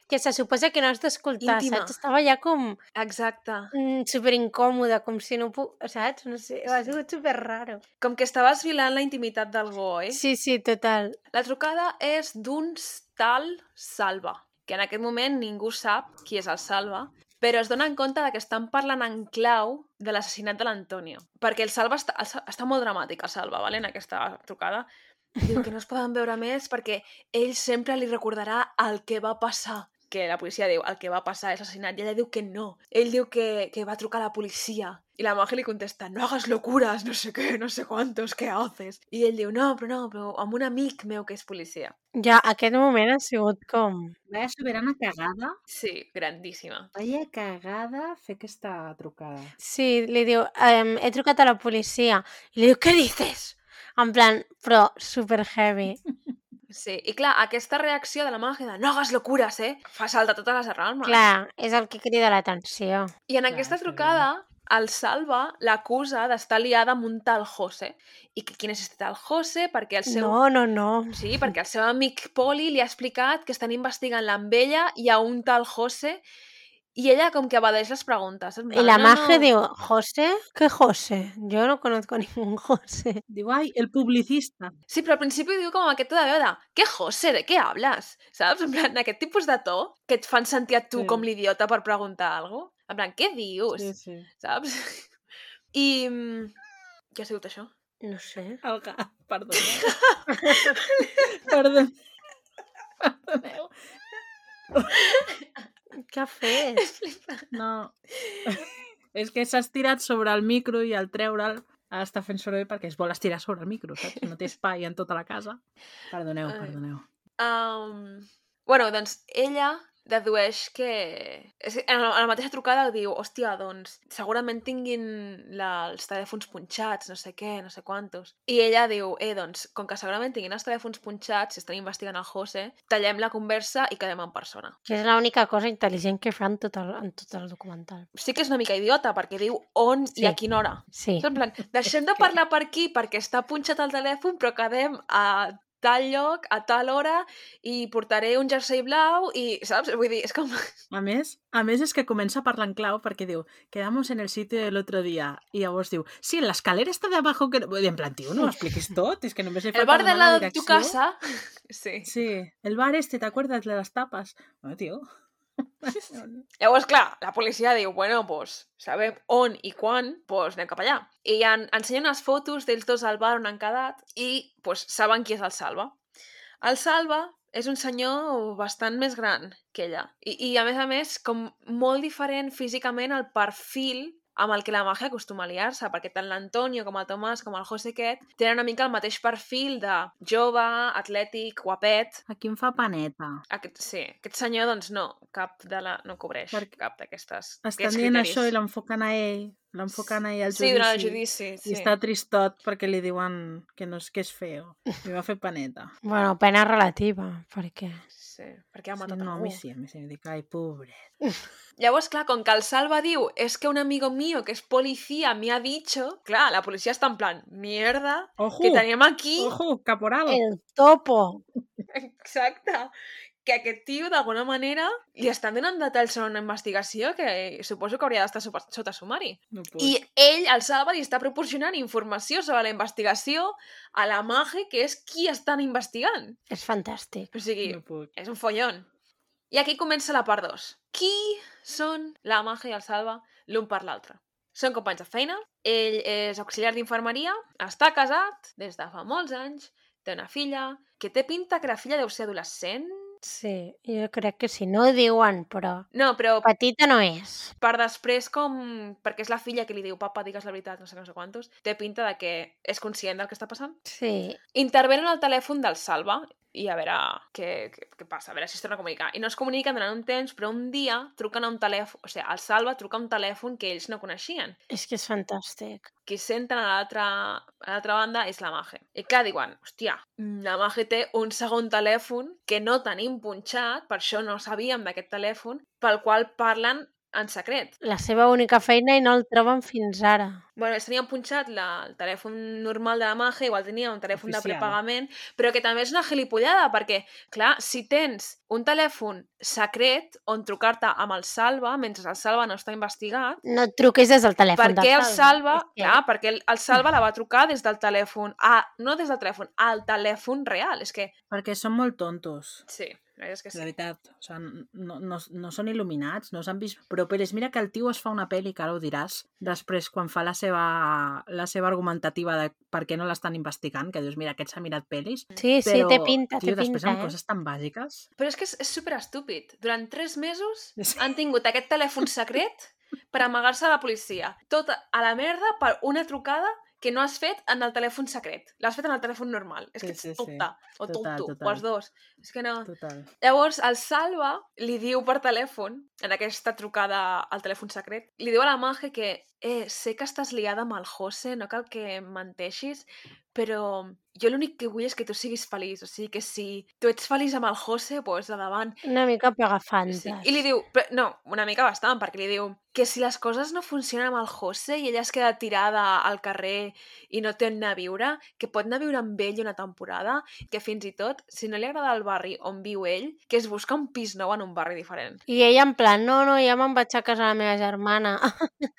que se suposa que no has d'escoltar, saps? Estava ja com exacte. mm, super incòmoda, com si no puc... Saps? No sé, ha sigut super raro. Com que estaves violant la intimitat d'algú, oi? Sí, sí, total. La trucada és d'un tal Salva, que en aquest moment ningú sap qui és el Salva, però es donen compte de que estan parlant en clau de l'assassinat de l'Antonio. Perquè el Salva està, el està molt dramàtic, el Salva, vale? en aquesta trucada. Diu que no es poden veure més perquè ell sempre li recordarà el que va passar. Que la policia diu, el que va passar és assassinat. I ella diu que no. Ell diu que, que va trucar a la policia. I la Maje li contesta, no hagas locuras, no sé què, no sé cuántos, què haces? I ell diu, no, però no, però amb un amic meu que és policia. Ja, aquest moment ha sigut com... Vaya soberana cagada. Sí, grandíssima. Vaya cagada fer aquesta trucada. Sí, li diu, ehm, he trucat a la policia. I li diu, què dices? En plan, però super heavy. Sí, i clar, aquesta reacció de la Maje de no hagas locuras, eh? Fa saltar totes les alarmes. Clar, és el que crida l'atenció. I en Clar, aquesta que trucada, el Salva l'acusa d'estar liada amb un tal José. I que quin és aquest tal José? Perquè el seu... No, no, no. Sí, perquè el seu amic Poli li ha explicat que estan investigant-la amb ella i a un tal José i ella com que evadeix les preguntes. Y plan, la "No, magia no". digo, ¿José? ¿Qué José? Yo no conozco ningún José. Diu, ai, el publicista. Sí, però al principi diu com aquest to de veu de què José, de què hables? Saps? En plan, aquest tipus de to que et fan sentir a tu Sí. com l'idiota per preguntar alguna cosa. En plan, què dius? Sí, sí. Saps? I... mm, Què ha sigut això? No sé. El gat, perdoneu. Perdoneu. Perdoneu. ¿Qué haces? No. És que s'ha estirat sobre el micro i al treure'l està fent soroll perquè es vol estirar sobre el micro, saps? No té espai en tota la casa. Perdoneu, perdoneu. Um... Bueno, doncs ella dedueix que... En la, mateixa trucada diu, hòstia, doncs segurament tinguin la, els telèfons punxats, no sé què, no sé quantos. I ella diu, eh, doncs, com que segurament tinguin els telèfons punxats, si estan investigant el José, tallem la conversa i quedem en persona. Que és l'única cosa intel·ligent que fa en tot el, en tot el documental. Sí que és una mica idiota, perquè diu on Sí. i a quina hora. Sí. En plan, deixem de parlar per aquí perquè està punxat el telèfon, però quedem a tal lloc, a tal hora, i portaré un jersei blau, i, saps? Vull dir, és com... A més, a més és que comença en clau perquè diu, quedamos en el sitio del otro día. I llavors diu, sí, la escalera està de abajo que... I en plan, tio, no ho expliquis tot, és que només li El falta bar de donar la la de tu casa... Sí. Sí, el bar este, ¿te acuerdas de las tapas? No, tio. Llavors, clar, la policia diu, bueno, pues, sabem on i quan, pues anem cap allà. I en, ensenyen unes fotos d'ells dos al bar on han quedat i pues, saben qui és el Salva. El Salva és un senyor bastant més gran que ella. I, I, a més a més, com molt diferent físicament al perfil amb el que la màgia acostuma a liar-se, perquè tant l'Antonio com el Tomàs com el José aquest tenen una mica el mateix perfil de jove, atlètic, guapet, Aquí em fa paneta. aquest, sí, aquest senyor, doncs no, cap de la... no cobreix Per- cap d'aquestes Estan dient criteris. això i l'enfoquen a ell, l'enfoquen a ell al Sí, judici. durant el judici, I sí. està tristot perquè li diuen que no és que és feo. Li va fer paneta. Bueno, pena relativa, perquè... Sí, perquè ha Sí, matat no, a algú. mi sí, a mi sí. Em dic, ai, pobre. Llavors, clar, com que el Salva diu és que un amigo mío que és policia me ha dicho, clar, la policia està en plan, mierda, Ojo, que tenim aquí... ojo, caporal. El topo! Exacte. Que aquest tio, d'alguna manera, li estan donant detalls sobre una investigació que suposo que hauria d'estar sota, sumari. No puc. I ell, el Salva, li està proporcionant informació sobre la investigació a la Mage, que és qui estan investigant. És fantàstic. O sigui, No puc. és un follon. I aquí comença la part 2. Qui són la Mage i el Salva l'un per l'altre? Són companys de feina, ell és auxiliar d'infermeria, està casat des de fa molts anys, té una filla, que té pinta que la filla deu ser adolescent. Sí, jo crec que sí. No ho diuen, però No, però petita no és. per després com... perquè és la filla que li diu papa, digues la veritat, no sé no sé quantos, té pinta de que és conscient del que està passant. Sí. Intervenen al telèfon del Salva i a veure què, què, què passa, a veure si es torna a comunicar. I no es comuniquen durant un temps, però un dia truquen a un telèfon, o sigui, el Salva truca a un telèfon que ells no coneixien. És que és fantàstic. Qui senten a l'altra a l'altra banda és la Mage. I clar, diuen, hòstia, la Mage té un segon telèfon que no tenim punxat, per això no sabíem d'aquest telèfon, pel qual parlen en secret. La seva única feina i no el troben fins ara. Bueno, ells tenien punxat la, el telèfon normal de la Mage, igual tenia un telèfon de Oficial. prepagament, però que també és una gilipollada, perquè, clar, si tens un telèfon secret on trucar-te amb el Salva, mentre el Salva no està investigat, No et truquis des del telèfon per què del el Salva, que- clar, perquè el, el Salva la va trucar des del telèfon, ah, no des del telèfon, al telèfon real, és que, Perquè són molt tontos. sí, la veritat és que La sí. veritat, o sigui, no, no, no són il·luminats, no s'han vist... Però, Pérez, mira que el tio es fa una pel·li, que ara ho diràs, després, quan fa la seva, la seva argumentativa de per què no l'estan investigant, que dius, mira, aquest s'ha mirat pel·lis, Sí, sí, però, té pinta, tio, té després pinta, amb eh? coses tan bàsiques... Però és que és, és super estúpid. Durant tres mesos Sí. han tingut aquest telèfon secret per amagar-se a la policia. Tot a la merda per una trucada que no has fet en el telèfon secret. L'has fet en el telèfon normal. És Sí, que ets sí, sí. tonta. O Total, tonto. total. O els dos. És que no... Total. Llavors, el Salva li diu per telèfon, en aquesta trucada al telèfon secret, li diu a la Mage que eh, sé que estàs liada amb el José, no cal que menteixis, però jo l'únic que vull és que tu siguis feliç. O sigui que si tu ets feliç amb el José, doncs endavant. Una mica pegafantes. Sí. I li diu, però, no, una mica bastant, perquè li diu que si les coses no funcionen amb el José i ella es queda tirada al carrer i no té on anar a viure, que pot anar a viure amb ell una temporada, que fins i tot, si no li agrada el barri on viu ell, que es busca un pis nou en un barri diferent. I ella en plan, no, no, ja me'n vaig a casa la meva germana.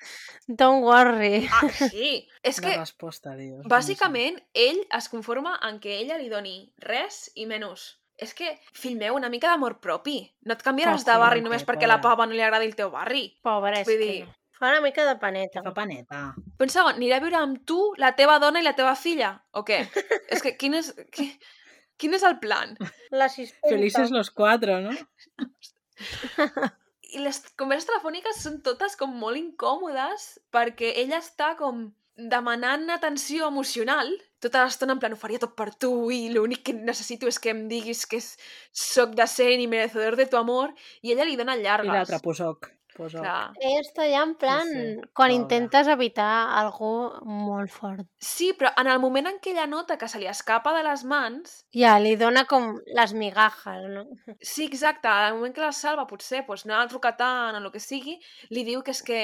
Don't worry. Ah, sí! és que, resposta, Dios. bàsicament, ell es conforma en que ella li doni res i menys. És que, fill meu, una mica d'amor propi. No et canviaràs de barri només perquè la pava no li agradi el teu barri. Pobre, és Vull que dir- no. Fa una mica de paneta. Fa paneta. Però un segon, anirà a viure amb tu, la teva dona i la teva filla? O què? és que quin és, qui, quin és el plan? L'assistenta. Felices los cuatro, no? I les converses telefòniques són totes com molt incòmodes perquè ella està com demanant atenció emocional tota l'estona en plan ho faria tot per tu i l'únic que necessito és que em diguis que soc decent i merecedor de tu amor i ella li dona I llargues. l'altre, posoc. posoc. Clar. Ella està allà en plan, sí, quan pobra. intentes evitar algú molt fort. Sí, però en el moment en què ella nota que se li escapa de les mans, Ja, li dona com les migajes, no? Sí, exacte. Al moment que la salva, potser, pues, no ha trucat tant o el que sigui, li diu que és que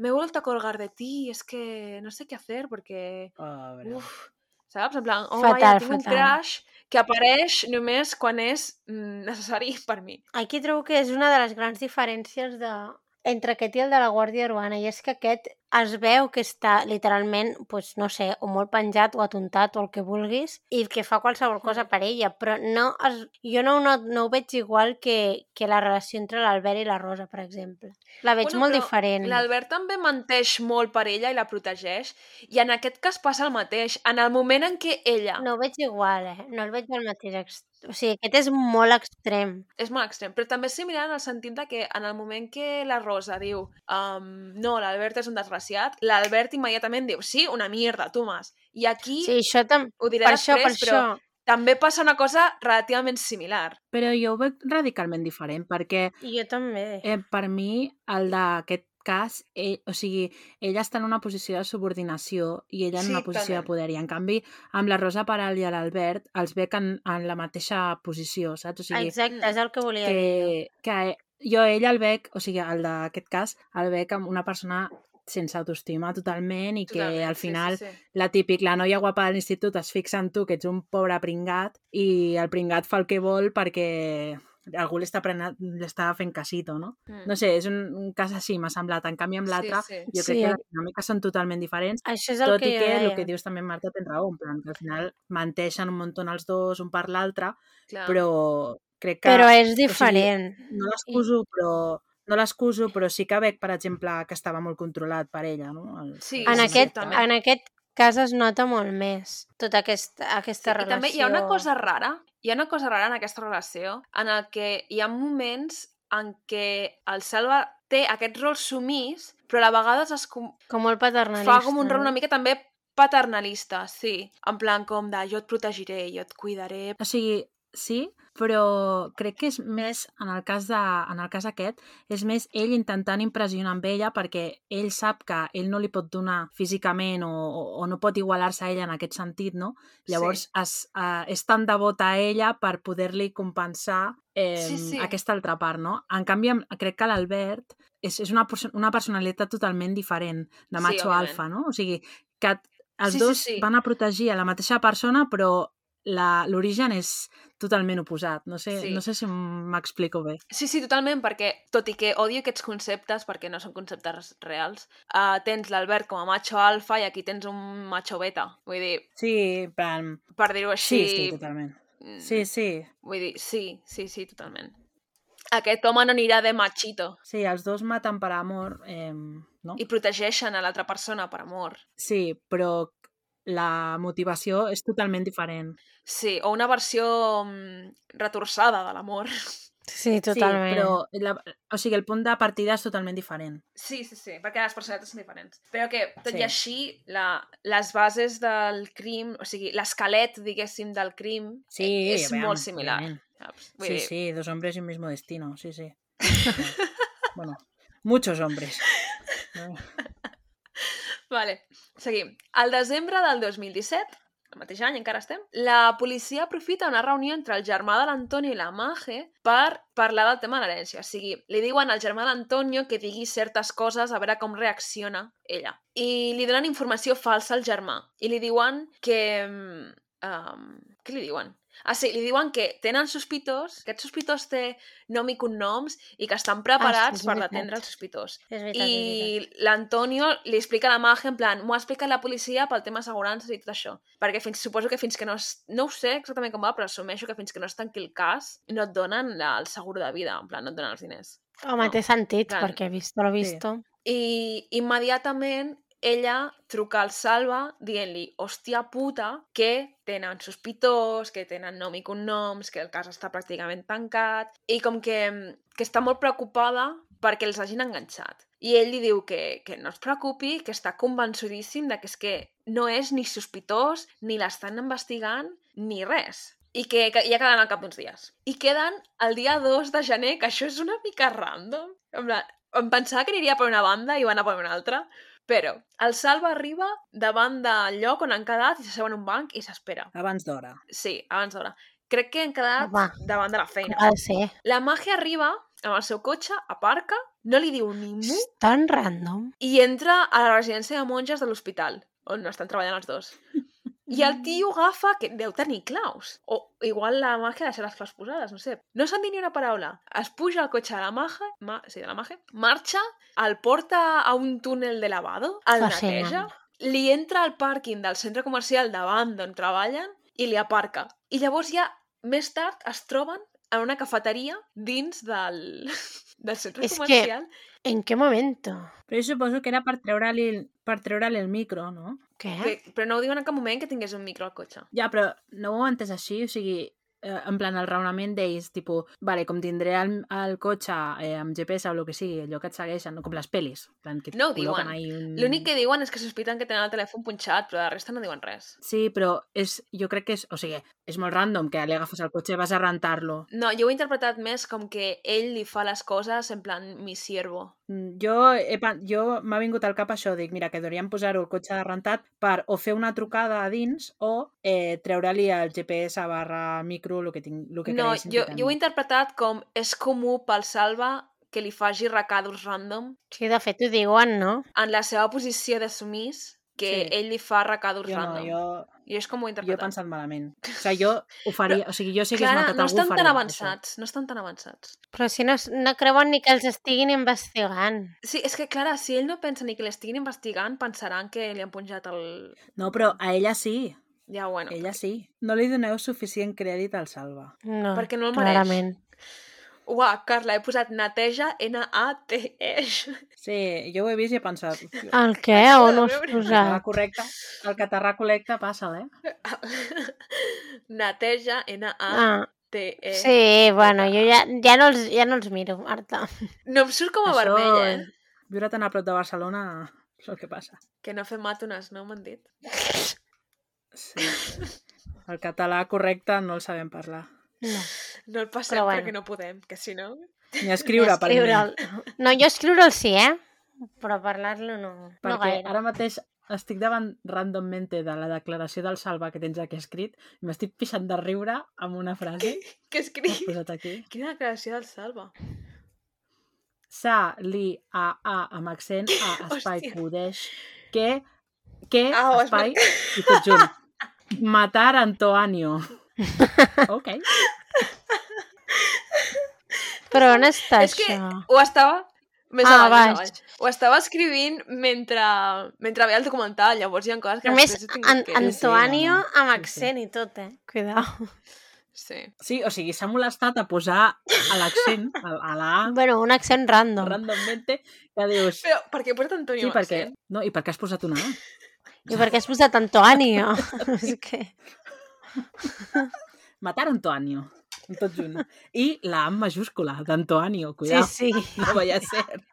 me he vuelto a colgar de ti, es que no sé qué hacer porque, Pobre. uf, saps? En plan, oh, Fatal, vaja, tinc un crush que apareix només quan és mm, necessari per mi. Aquí trobo que és una de les grans diferències de... entre aquest i el de la Guàrdia Urbana, i és que aquest es veu que està literalment, pues, no sé, o molt penjat o atontat o el que vulguis, i que fa qualsevol cosa per ella, però no es... jo no, no, no ho veig igual que, que la relació entre l'Albert i la Rosa, per exemple. La veig molt però diferent. L'Albert també menteix molt per ella i la protegeix, i en aquest cas passa el mateix. En el moment en què ella... No ho veig igual, eh? No el veig al mateix extrem. O sigui, aquest és molt extrem. És molt extrem, però també és similar en el sentit de que en el moment que la Rosa diu um, no, l'Albert és un desgraciat, l'Albert immediatament diu sí, una mierda, tu mas. I aquí Sí, això també... ho diré Per això, després, per però això. també passa una cosa relativament similar. Però jo ho veig radicalment diferent, perquè Jo també. eh, per mi el d'aquest cas, ell, o sigui, ella està en una posició de subordinació i ella en Sí, una posició de totalment. poder. I en canvi, amb la Rosa Peral i l'Albert els veig en, en la mateixa posició, saps? O sigui, Exacte, és el que volia dir. que, que jo ell el veig, o sigui, el d'aquest cas, el veig amb una persona sense autoestima totalment i que Totalment, al final Sí, sí, sí. la típic, la noia guapa de l'institut es fixa en tu, que ets un pobre pringat, i el pringat fa el que vol perquè algú li està, prenent, li està fent casito, no? Mm. No sé, és un, un cas així, m'ha semblat. En canvi, amb l'altre, Sí, sí. jo crec Sí, que eh. les dinàmiques són totalment diferents, Això és el tot que i que deia. el que dius també, Marta, tens raó, en plan, que al final menteixen un munt els dos, un per l'altre, però crec que... Però és o sigui, diferent. no l'excuso, però no l'excuso, però sí que veig, per exemple, que estava molt controlat per ella, no? El... Sí, en, sí, aquest, totalment. en aquest cas es nota molt més tota aquesta, aquesta I relació. també hi ha una cosa rara, hi ha una cosa rara en aquesta relació, en el que hi ha moments en què el Salva té aquest rol sumís, però a vegades es com... Com molt paternalista. fa com un rol una mica també paternalista, sí. En plan com de jo et protegiré, jo et cuidaré... O sigui, sí, però crec que és més, en el cas, de, en el cas aquest, és més ell intentant impressionar amb ella perquè ell sap que ell no li pot donar físicament o, o, no pot igualar-se a ella en aquest sentit, no? Llavors Sí. es, uh, és tan devota a ella per poder-li compensar eh, Sí, sí. aquesta altra part, no? En canvi, crec que l'Albert és, és una, una personalitat totalment diferent de Sí, macho òbviament. alfa, no? O sigui, que els Sí, sí, dos sí. van a protegir a la mateixa persona, però l'origen és totalment oposat. No sé, Sí. no sé si m'explico bé. Sí, sí, totalment, perquè tot i que odio aquests conceptes, perquè no són conceptes reals, uh, tens l'Albert com a macho alfa i aquí tens un macho beta. Vull dir, Sí, plan... per dir-ho així... Sí, sí, totalment. mm, Sí, sí. Vull dir, sí, sí, sí, totalment. Aquest home no anirà de machito Sí, els dos maten per amor, eh, no? i protegeixen a l'altra persona per amor. Sí, però la motivació és totalment diferent. Sí, o una versió mm, retorçada de l'amor. Sí, totalment. Sí, però la, o sigui, el punt de partida és totalment diferent. Sí, sí, sí, perquè les personalitats són diferents. Però que, tot Sí. i així, la, les bases del crim, o sigui, l'esquelet, diguéssim, del crim Sí, eh, és veam, molt similar. Vull Sí, dir, sí, dos hombres y un mismo destino, sí, sí. bueno, muchos hombres. Vale, seguim. Al desembre del 2017, el mateix any, encara estem, la policia aprofita una reunió entre el germà de l'Antonio i la Mage per parlar del tema de l'herència. O sigui, li diuen al germà d'Antonio que digui certes coses a veure com reacciona ella. I li donen informació falsa al germà. I li diuen que... Um, què li diuen? Ah, sí, li diuen que tenen sospitós, que aquest sospitós té nom i cognoms i que estan preparats és per veritat. detendre el sospitós. És veritat. I l'Antonio li explica a la Maja, en plan, m'ho ha explicat la policia pel tema assegurances i tot això. Perquè fins, suposo que fins que no... Es, no ho sé exactament com va, però assumeixo que fins que no es tanqui el cas, no et donen la, el seguro de vida, en plan, no et donen els diners. Home, no. té sentit, Clar. perquè visto lo visto. I immediatament ella truca al Salva dient-li, hòstia puta, que tenen sospitós, que tenen nom i cognoms, que el cas està pràcticament tancat, i com que, que està molt preocupada perquè els hagin enganxat. I ell li diu que, que no es preocupi, que està convençudíssim de que és que no és ni sospitós, ni l'estan investigant, ni res. I que, que ja quedaran al cap d'uns dies. I queden el dia 2 de gener, que això és una mica random. Em pensava que aniria per una banda i va anar per una altra, però el Salva arriba davant del lloc on han quedat i s'asseu en un banc i s'espera. Abans d'hora. Sí, abans d'hora. Crec que han quedat Home. davant de la feina. de ser. La màgia arriba amb el seu cotxe, aparca, no li diu ni mu És tan random. i entra a la residència de monges de l'hospital, on no estan treballant els dos. I el tio agafa, que deu tenir claus. O igual la Maje deixa les claus posades, no sé. No s'han dit ni una paraula. Es puja al cotxe de la Maje, ma, sí, de la Maje, marxa, el porta a un túnel de lavado, el Fascinant. neteja, li entra al pàrquing del centre comercial davant d'on treballen i li aparca. I llavors ja, més tard, es troben en una cafeteria dins del, del centre És que- comercial. ¿En qué momento? Però jo suposo que era per treure-li per treure el micro, no? ¿Qué? Que, però no ho diuen en cap moment que tingués un micro al cotxe. Ja, però no ho he entès així, o sigui, eh, en plan el raonament d'ells, tipus, vale, com tindré el, el cotxe eh, amb GPS o el que sigui, allò que et segueixen, no? com les pel·lis. Plan, que No ho diuen. Un... L'únic que diuen és que sospiten que tenen el telèfon punxat, però de resta no diuen res. Sí, però és, jo crec que és, o sigui, és molt random que li agafes el cotxe i vas a rentar-lo. No, jo ho he interpretat més com que ell li fa les coses en plan mi siervo. Mm, Jo, he, jo m'ha vingut al cap això, dic, mira, que hauríem posar-ho el cotxe de rentat per o fer una trucada a dins o eh, treure-li el GPS barra micro, el que, tinc, el que No, jo, que jo ho he interpretat com és comú pel Salva que li faci recados random Sí, de fet ho diuen, no? en la seva posició de sumís que Sí. ell li fa recados Jo no, random. jo, I és com ho he jo he interpretat. pensat malament. O sigui, jo ho faria, o sigui, jo si hagués Clara, matat no algú, estan faria tan això. avançats, no estan tan avançats. Però si no, no creuen ni que els estiguin investigant. Sí, és que, Clara, si ell no pensa ni que l'estiguin investigant, pensaran que li han punjat el... No, però a ella sí, Ja, bueno. ella sí. No li doneu suficient crèdit al Salva. No, Perquè no el mereix. clarament. Uah, Carla, he posat neteja, N-A-T-E. Sí, jo ho he vist i he pensat, "Hòstia, El què? On de ho has veure. el catarrà posat? correcte, el catarrà correcte passa, eh? neteja, N-A-T-E. Ah, sí, bueno, jo ja, ja, no els, ja no els miro, Marta. No em surt com a Això, vermella, eh? Viure tan a prop de Barcelona és el que passa. Que no fem màtones, no m'han dit? Sí. El català correcte no el sabem parlar. No. No el passem Però bueno. perquè no podem, que si no... Ni escriure, per mi. Escriure'l. No, jo escriure'l sí, eh? Però parlar-lo no, no Perquè gaire. ara mateix estic davant randommente de la declaració del Salva que tens aquí escrit i m'estic pixant de riure amb una frase que escric? posat aquí. Quina declaració del Salva. Sa, li, a, a, amb accent, a, espai, Hòstia. podeix, que, que, Ah, espai, i tot junt. Matar Antoanio. ok. Però on està És que això? ho estava... Més Ah, més baix. avall. Ho estava escrivint mentre, mentre veia el documental, llavors hi ha coses que A més, an que... Antoanio sí, amb Sí, accent i tot, eh? Cuidao. Sí. Sí, o sigui, s'ha molestat a posar a l'accent, a, a la Bueno, un accent random. randommente, que dius... Però per què he posat Antonio Sí, amb perquè... accent? No, i per què has posat una A? I per què has posat Antoanio? És que... Matar Antoanio. Tot junt. I la A majúscula, d'Antoanio, Sí, cuidao. sí. No vaya a ser.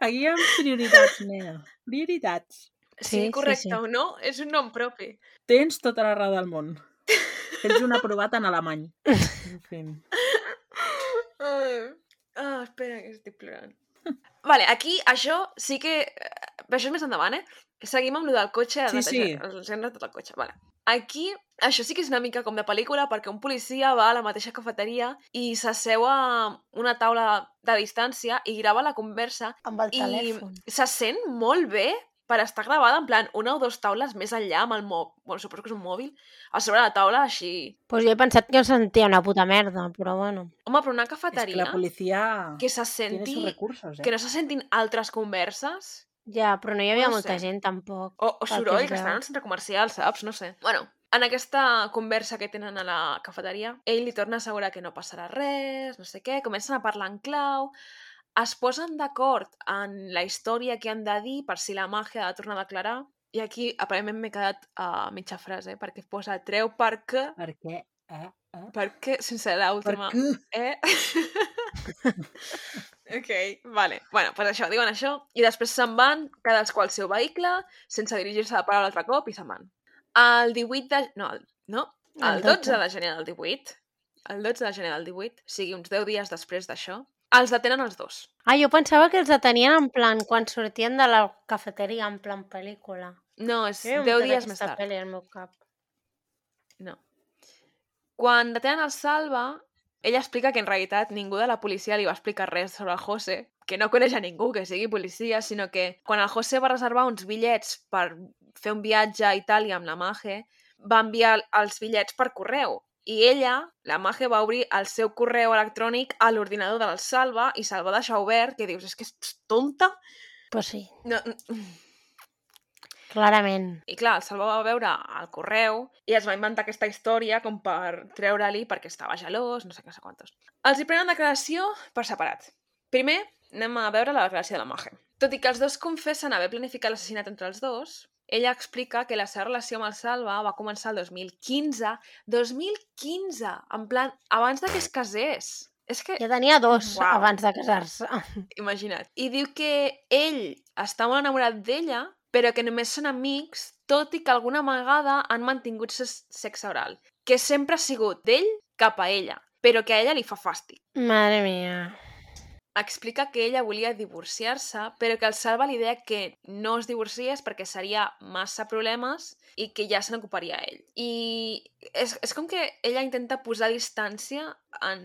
Aquí hi ha prioritats, nena. Prioritats. Sí, Sí, sí, correcte, sí. o no? És un nom propi. Tens tota la raó del món. Tens un aprovat en alemany. En fi. Ah, espera, que estic plorant. vale, aquí això sí que... eh, Això és més endavant, eh? Seguim amb lo del cotxe. Sí, sí. Els hem rentat el cotxe, vale. Aquí, això sí que és una mica com de pel·lícula, perquè un policia va a la mateixa cafeteria i s'asseu a una taula de distància i grava la conversa Amb el i telèfon. se sent molt bé per estar gravada en plan una o dues taules més enllà amb el mòbil, bueno, suposo que és un mòbil, a sobre la taula així... Pues jo he pensat que no sentia una puta merda, però bueno. Home, però una És que cafeteria la policia que se tiene sus senti... recursos, eh? que no se sentin altres converses Ja, però no hi havia No molta sé. gent, tampoc. o, o que soroll, que estan en un centre comercial, saps? No sé. Bueno, en aquesta conversa que tenen a la cafeteria, ell li torna a assegurar que no passarà res, no sé què, comencen a parlar en clau, es posen d'acord en la història que han de dir per si la màgia ha de tornar a declarar, i aquí aparentment m'he quedat a mitja frase, perquè posa treu perquè, Per què? Eh? Eh? perquè, sense l'última... Eh? ok, vale. Bueno, pues això, diuen això, i després se'n van, cadascú al seu vehicle, sense dirigir-se de paraula altre cop, i se'n van. El 18 de... No, el, no, el El 12 12. de gener del 18, el 12 de gener del 18, o sigui, uns 10 dies després d'això, els detenen els dos. Ah, jo pensava que els detenien en plan quan sortien de la cafeteria, en plan pel·lícula. No, és Jo 10 m'he dies més tard. Pel·li al meu cap. No. Quan detenen el Salva, ella explica que en realitat ningú de la policia li va explicar res sobre el José, que no coneix a ningú que sigui policia, sinó que quan el José va reservar uns bitllets per fer un viatge a Itàlia amb la Maje, va enviar els bitllets per correu. I ella, la Maje, va obrir el seu correu electrònic a l'ordinador del Salva i se'l va deixar obert, que dius, és que és tonta? Pues sí. No, Clarament. I clar, el Salva va veure el correu i es va inventar aquesta història com per treure-li perquè estava gelós, no sé què, no sé quantos. Els hi prenen declaració per separat. Primer, anem a veure la declaració de la Maje. Tot i que els dos confessen haver planificat l'assassinat entre els dos, ella explica que la seva relació amb el Salva va començar el 2015. 2015! En plan, abans de que es casés. És que... Ja tenia dos Uau. abans de casar-se. Imagina't. I diu que ell està molt enamorat d'ella, però que només són amics, tot i que alguna vegada han mantingut sexe oral. Que sempre ha sigut d'ell cap a ella, però que a ella li fa fàstic. Madre mía. Explica que ella volia divorciar-se, però que el salva l'idea que no es divorcies perquè seria massa problemes i que ja se n'ocuparia ell. I és, és com que ella intenta posar distància en,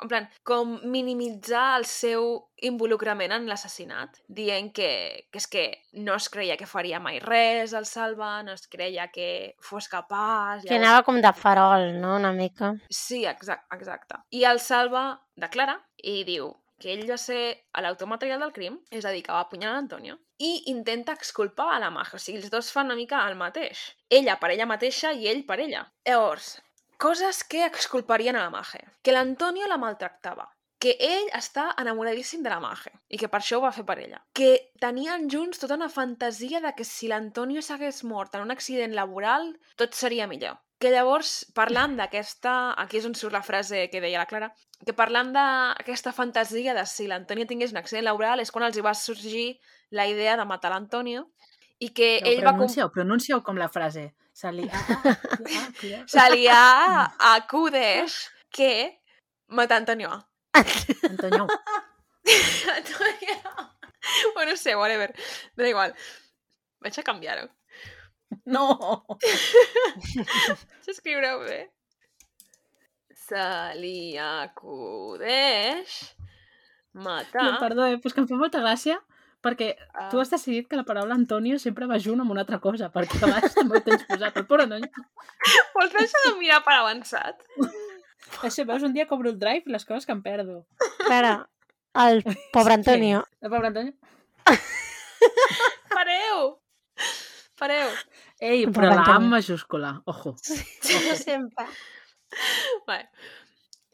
en plan, com minimitzar el seu involucrament en l'assassinat, dient que, que és que no es creia que faria mai res el Salva, no es creia que fos capaç... Que anava com de farol, no? Una mica. Sí, exacte, exacte. I el Salva declara i diu que ell va ser a l'autor material del crim, és a dir, que va apunyalar l'Antonio, i intenta exculpar a la Maja. O sigui, els dos fan una mica el mateix. Ella per ella mateixa i ell per ella. Llavors, coses que exculparien a la Maje. Que l'Antonio la maltractava. Que ell està enamoradíssim de la Maje i que per això ho va fer per ella. Que tenien junts tota una fantasia de que si l'Antonio s'hagués mort en un accident laboral, tot seria millor que llavors, parlant d'aquesta... Aquí és on surt la frase que deia la Clara, que parlant d'aquesta fantasia de si l'Antonio tingués un accident laboral és quan els hi va sorgir la idea de matar l'Antonio i que Però ell va... com- pronuncieu, pronuncieu com la frase. Se li... Se li ha acudeix que matar Antonio. Antonio, Antonio. Bueno, no sé, whatever. Da igual. Vaig a canviar-ho. no! S'escriureu bé. Se li acudeix matar... No, perdó, eh? però és que em fa molta gràcia perquè Ah. tu has decidit que la paraula Antonio sempre va junt amb una altra cosa, perquè a vegades també ho tens posat. El pobre noi. Vols deixar de mirar per avançat? Això, veus, un dia cobro el drive i les coses que em perdo. Clara, el pobre Antonio. El pobre Antonio. Pareu! Pareu! Ei, però la A en Antonio. majúscula, ojo. Sempre. Vale.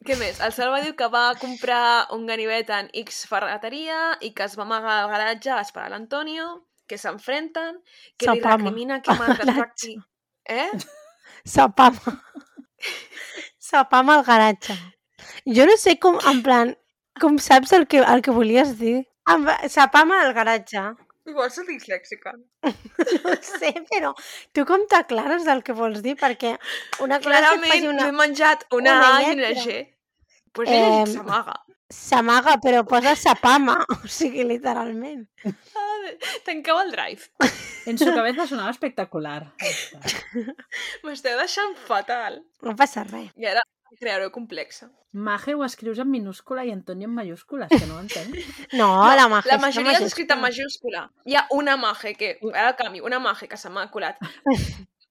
Què més? El Salva diu que va comprar un ganivet en X ferreteria i que es va amagar al garatge a esperar l'Antonio, que s'enfrenten, que li recrimina que Al maltracti... Eh? S'apama. S'apama al garatge. Jo no sé com, en plan, com saps el que, el que volies dir? S'apama al garatge. Igual soc dislèxica. No sé, però tu com t'aclares del que vols dir? Perquè una cosa és que et Clarament faci una... m'he menjat una, una A i una. G. Pues ella eh... s'amaga. S'amaga, però posa s'apama. O sigui, literalment. Ah, tanqueu el drive. En su cabeza sonava espectacular. M'esteu deixant fatal. No passa res. I ara crearé complexa. Maje ho escrius en minúscula i Antonio en mayúscules, que no ho entenc. No, la magia La majoria és escrita en majúscula. Hi ha una maje que, ara el canvi, una maje que se m'ha colat.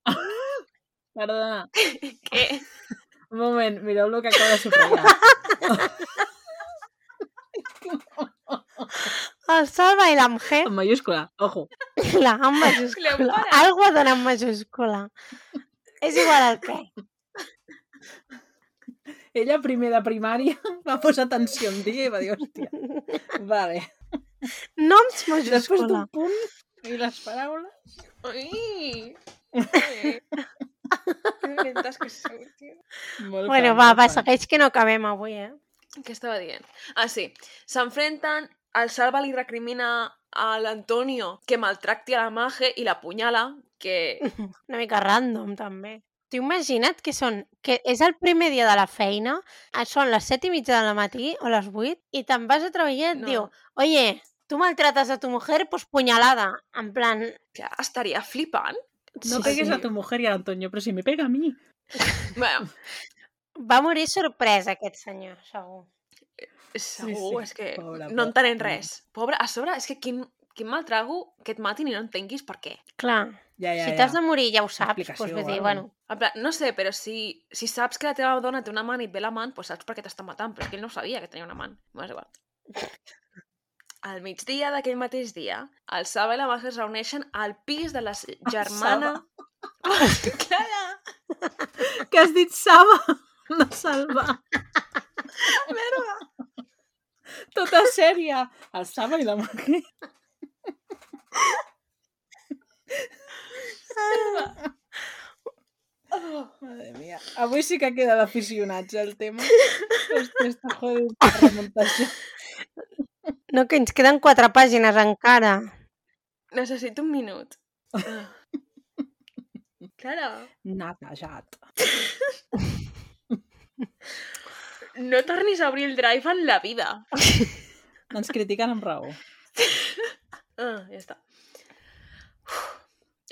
Perdona. Que Un moment, mireu el que acaba de subratllar. El salva i la mujer, En mayúscula, ojo. la en majúscula. Algo dona en majúscula. És igual al què. Ella, primer de primària, va posar atenció un dia i va dir, hòstia, vale. Noms Després majúscula. d'un punt i les paraules... Ai! Ai. Que sou, tio. Molt Bueno, va, va, segueix que no acabem avui, eh? Què estava dient? Ah, sí. S'enfrenten, el Salva li recrimina a l'Antonio que maltracti a la Maje i l'apunyala, que... Una mica random, també. T'ho imagina't que són, que és el primer dia de la feina, eh, són les set i mitja del matí o les vuit, i te'n vas a treballar i et No. diu, oye, tu maltratas a tu mujer, pues puñalada. En plan, que estaria flipant. No sí, pegues sí. a tu mujer y a Antonio, pero si me pega a mí. Bueno, Va morir sorpresa aquest senyor, segur. Segur, Sí, sí, és que pobre, no entenem res. Pobre, a sobre, és que quin, quin mal trago que et matin i no entenguis per què. Clar, Ja, ja, si ja. t'has de morir ja ho saps, doncs vull dir, alguna bueno, En plan, no sé, però si, si saps que la teva dona té un amant i et ve l'amant, doncs saps per què t'està matant, però és que ell no sabia que tenia un amant. M'ho és igual. Al migdia d'aquell mateix dia, el Saba i la Maja es reuneixen al pis de la germana... Clara! Que has dit Saba, no Salva. Merda! Tota sèria. El Saba i la Madre mía. Avui sí que queda d'aficionats el tema. Hòstia, està jodit per remuntar això. no, que ens queden quatre pàgines encara. Necessito un minut. Ah. Clara, Natejat. no tornis a obrir el drive en la vida. Ens critiquen amb raó. Ah, ja està.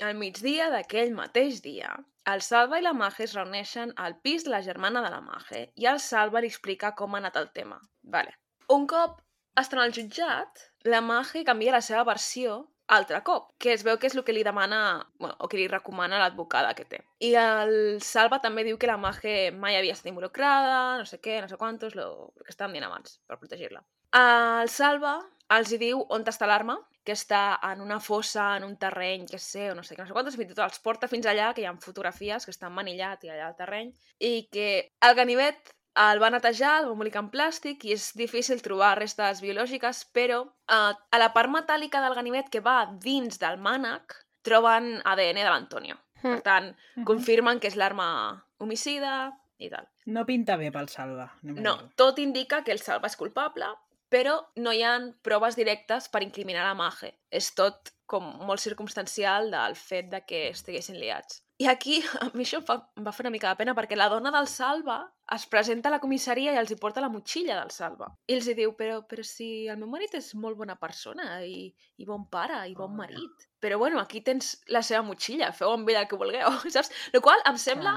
Al migdia d'aquell mateix dia, el Salva i la Maje es reuneixen al pis de la germana de la Maje i el Salva li explica com ha anat el tema. Vale. Un cop estan al jutjat, la Maje canvia la seva versió altre cop, que es veu que és el que li demana, bueno, o que li recomana l'advocada que té. I el Salva també diu que la Maje mai havia estat involucrada, no sé què, no sé quantos, lo, que estàvem dient abans, per protegir-la. El Salva els hi diu on està l'arma, que està en una fossa, en un terreny, que sé, o no sé què, no sé quantos, fins i tot els porta fins allà, que hi ha fotografies que estan manillat i allà al terreny, i que el ganivet el va netejar, el va embolicar en plàstic i és difícil trobar restes biològiques, però eh, a la part metàl·lica del ganivet que va dins del mànec troben ADN de l'Antonio. Per Mm. tant, confirmen que és l'arma homicida i tal. No pinta bé pel Salva. No, tot indica que el Salva és culpable, però no hi ha proves directes per incriminar la Maje. És tot com molt circumstancial del fet de que estiguessin liats. I aquí, a mi això em, fa, em va fer una mica de pena, perquè la dona del Salva es presenta a la comissaria i els hi porta la motxilla del Salva. I els hi diu, però, però si el meu marit és molt bona persona i, i bon pare i bon Pobra. marit. Però bueno, aquí tens la seva motxilla, feu amb ella el que vulgueu, saps? Lo qual em sembla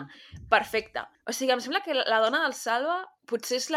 perfecte. O sigui, em sembla que la dona del Salva potser és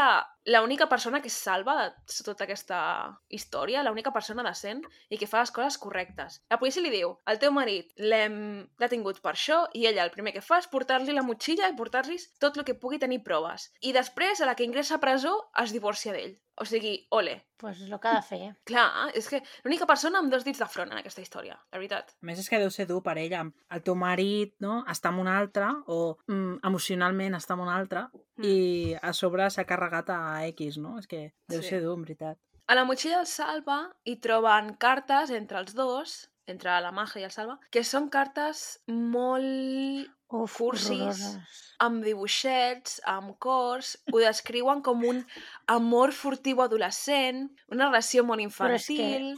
l'única persona que es salva de tota aquesta història, l'única persona decent i que fa les coses correctes. La policia li diu, el teu marit l'hem detingut per això i ella el primer que fa és portar-li la motxilla i portar-li tot el que pugui tenir proves. I després, a la que ingressa a presó, es divorcia d'ell. O sigui, ole. Pues és el que ha de fer. Clar, és que l'única persona amb dos dits de front en aquesta història, la veritat. A més, és que deu ser dur per ella. El teu marit no? està amb un altre o mm, emocionalment està amb un altre Mm. i a sobre s'ha carregat a X, no? És que deu Sí. ser dur, en veritat. A la motxilla del Salva hi troben cartes entre els dos, entre la Maja i el Salva, que són cartes molt Uf, Cursis. horroroses. amb dibuixets, amb cors, ho descriuen com un amor furtiu adolescent, una relació molt Però és que- infantil...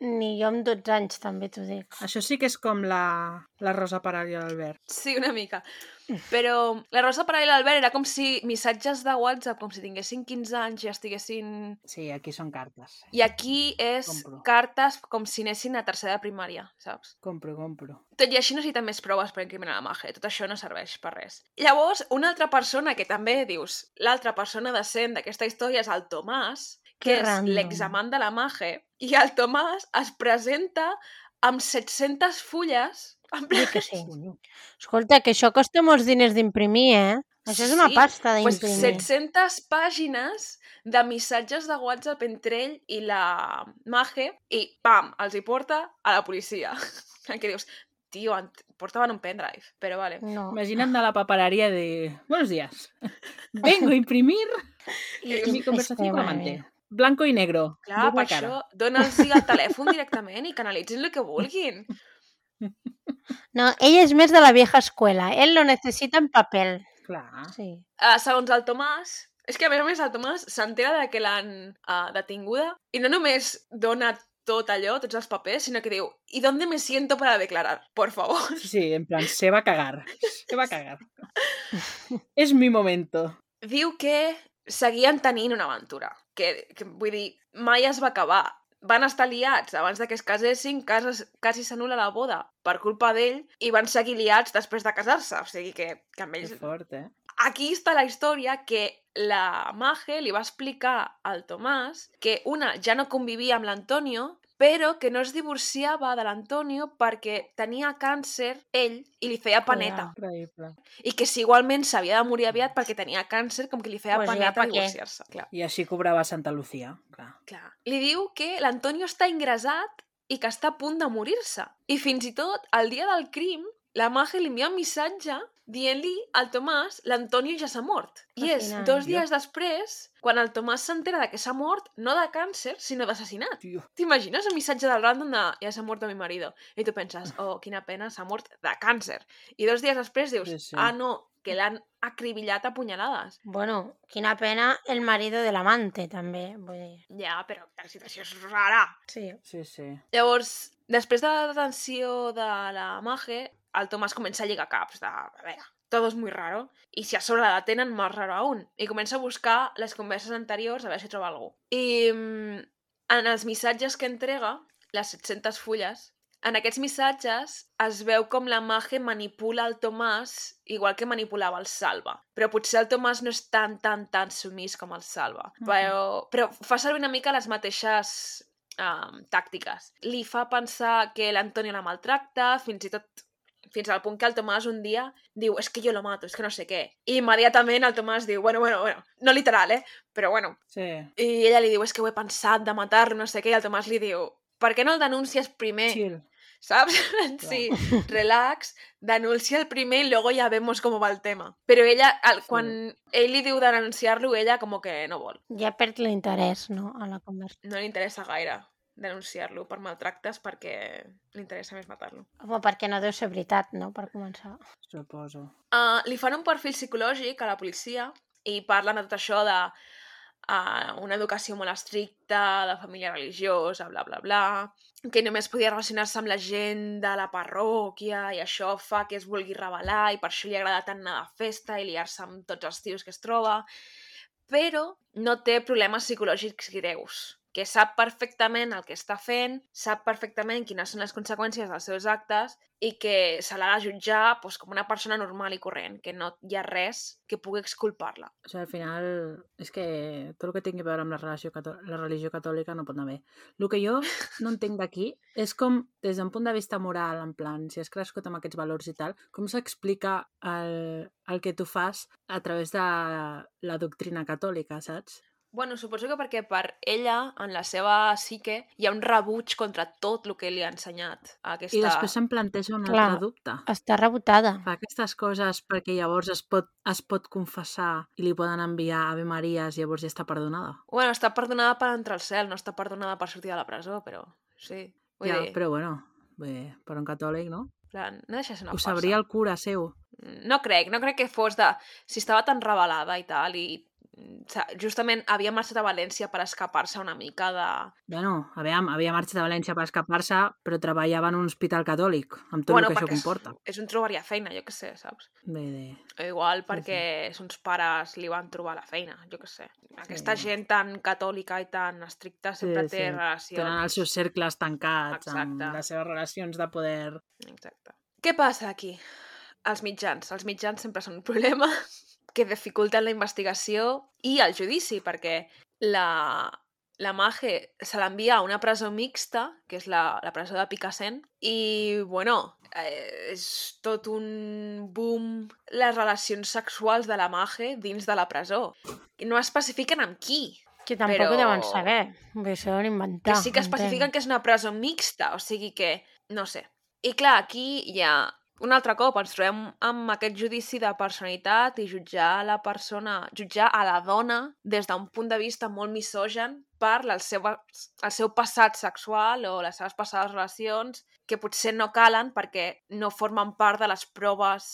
Ni jo amb 12 anys també t'ho dic. Això sí que és com la, la Rosa Peral i l'Albert. Sí, una mica. Però la Rosa Peral i l'Albert era com si missatges de WhatsApp, com si tinguessin 15 anys i estiguessin... Sí, aquí són cartes. I aquí és Compro. cartes com si anessin a tercera de primària, saps? Compro, compro. Tot i així necessiten més proves per incriminar la Maje. Tot això no serveix per res. Llavors, una altra persona que també dius, l'altra persona decent d'aquesta història és el Tomàs, que Que és l'examant de la Maje, i el Tomàs es presenta amb 700 fulles en plan... Dic que sí. Escolta, que això costa molts diners d'imprimir, eh? Això és una Sí, pasta Pues d'imprimir. 700 pàgines de missatges de WhatsApp entre ell i la Maje i, pam, els hi porta a la policia. que dius, tio, portaven un pendrive, però vale. No. Imagina't de la papelería de... Buenos días. Vengo a imprimir I, mi conversació que, con madre amante. Blanco i negro. Clar, Doble per cara. això, dona'ls el telèfon directament i canalitzin el que vulguin. No, ell és més de la vieja escuela. Él lo necesita en papel. Clar. Sí. Uh, segons el Tomàs, és que a més a més el Tomàs s'entera de que l'han uh, detinguda i no només dona tot allò, tots els papers, sinó que diu ¿Y dónde me siento para declarar? Por favor. Sí, sí, en plan, se va a cagar. Se va a cagar. és mi momento. Diu que seguien tenint una aventura. Que, que vull dir, mai es va acabar. Van estar liats abans de que es casessin, quasi, quasi s'anul·la la boda per culpa d'ell i van seguir liats després de casar-se. O sigui que, que amb Que ells fort, eh? aquí està la història que la Mage li va explicar al Tomàs que una ja no convivia amb l'Antonio però que no es divorciava de l'Antonio perquè tenia càncer ell i li feia paneta. Increïble. I que si igualment s'havia de morir aviat perquè tenia càncer, com que li feia Pues ja, paneta pa què? divorciar-se. Clar. I així cobrava Santa Lucía, clar. Clar. Li diu que l'Antonio està ingressat i que està a punt de morir-se. I fins i tot, el dia del crim, la Mage li envia un missatge dient-li al Tomàs l'Antonio ja s'ha mort. I és dos dies després, quan el Tomàs s'entera de que s'ha mort, no de càncer, sinó d'assassinat. T'imagines un missatge del random de ja s'ha mort mi marido? I tu penses, oh, quina pena, s'ha mort de càncer. I dos dies després dius, Sí, sí. ah, no, que l'han acribillat a punyalades. Bueno, quina pena el marido de l'amante, també. Vull dir, Ja, però la situació és rara. sí. Sí, sí. Llavors, després de la detenció de la Mage, el Tomàs comença a lligar caps de, a veure, todo es muy raro, i si a sobre la detenen, más raro aún. I comença a buscar les converses anteriors a veure si troba algú. I mm, en els missatges que entrega, les 700 fulles, en aquests missatges es veu com la Mage manipula el Tomàs igual que manipulava el Salva. Però potser el Tomàs no és tan, tan, tan sumís com el Salva. Mhm. Però, però fa servir una mica les mateixes um, tàctiques. Li fa pensar que l'Antonio la maltracta, fins i tot fins al punt que el Tomàs un dia diu és que jo lo mato, és que no sé què. I immediatament el Tomàs diu, bueno, bueno, bueno, no literal, eh? Però bueno. Sí. I ella li diu, és que ho he pensat de matar-lo, no sé què, i el Tomàs li diu, per què no el denuncies primer? Chill. ¿sabes? Sí, relax, denuncia el primer y luego ya vemos cómo va el tema. Però ella, al, quan ell li diu denunciar-lo, ella com que no vol. Ja perd l'interès, no?, a la conversa. No li interessa gaire denunciar-lo per maltractes perquè li interessa més matar-lo. Home, perquè no deu ser veritat, no?, per començar. Suposo. Uh, li fan un perfil psicològic a la policia i parlen de tot això de uh, una educació molt estricta, de família religiosa, bla, bla, bla, que només podia relacionar-se amb la gent de la parròquia i això fa que es vulgui revelar i per això li agrada tant anar de festa i liar-se amb tots els tios que es troba, però no té problemes psicològics greus que sap perfectament el que està fent, sap perfectament quines són les conseqüències dels seus actes i que se l'ha de jutjar doncs, com una persona normal i corrent, que no hi ha res que pugui exculpar-la. O sigui, al final, és que tot el que tingui a veure amb la, cató la religió catòlica no pot anar bé. El que jo no entenc d'aquí és com, des d'un punt de vista moral, en plan, si has crescut amb aquests valors i tal, com s'explica el, el que tu fas a través de la doctrina catòlica, saps? Bueno, suposo que perquè per ella, en la seva psique, hi ha un rebuig contra tot el que li ha ensenyat a aquesta... I després se'm planteja un Clar. altre dubte. Està rebotada. Fa aquestes coses perquè llavors es pot, es pot confessar i li poden enviar Ave Maries i llavors ja està perdonada. Bueno, està perdonada per entrar al cel, no està perdonada per sortir de la presó, però sí. Vull Ja, dir, però bueno, bé, per un catòlic, no? plan, no deixa de ser una Ho farsa. sabria el cura seu. No crec, no crec que fos de... Si estava tan revelada i tal, i justament havia marxat a València per escapar-se una mica de... Bueno, aviam, havia marxat a València per escapar-se, però treballava en un hospital catòlic, amb tot el que això perquè és- comporta. És un trobaria feina, jo que sé, saps? Bé, de... O igual perquè sons pares li van trobar la feina, jo que sé. Aquesta Sí. gent tan catòlica i tan estricta sempre Sí, té sí. relacions. Tenen els seus cercles tancats, amb Exacte. les seves relacions de poder... Exacte. Què passa aquí? Els mitjans. Els mitjans sempre són un problema que dificulten la investigació i el judici, perquè la, la Mage se l'envia a una presó mixta, que és la, la presó de Picassent, i, bueno, eh, és tot un boom les relacions sexuals de la Mage dins de la presó. I no especifiquen amb qui, Que tampoc Però- ho deuen saber. Bé, Això ho deuen inventar. que sí que entenc. especifiquen que és una presó mixta, o sigui que, no sé. I clar, aquí hi ha un altre cop ens trobem amb aquest judici de personalitat i jutjar la persona, jutjar a la dona des d'un punt de vista molt misogen per el seu, el seu passat sexual o les seves passades relacions que potser no calen perquè no formen part de les proves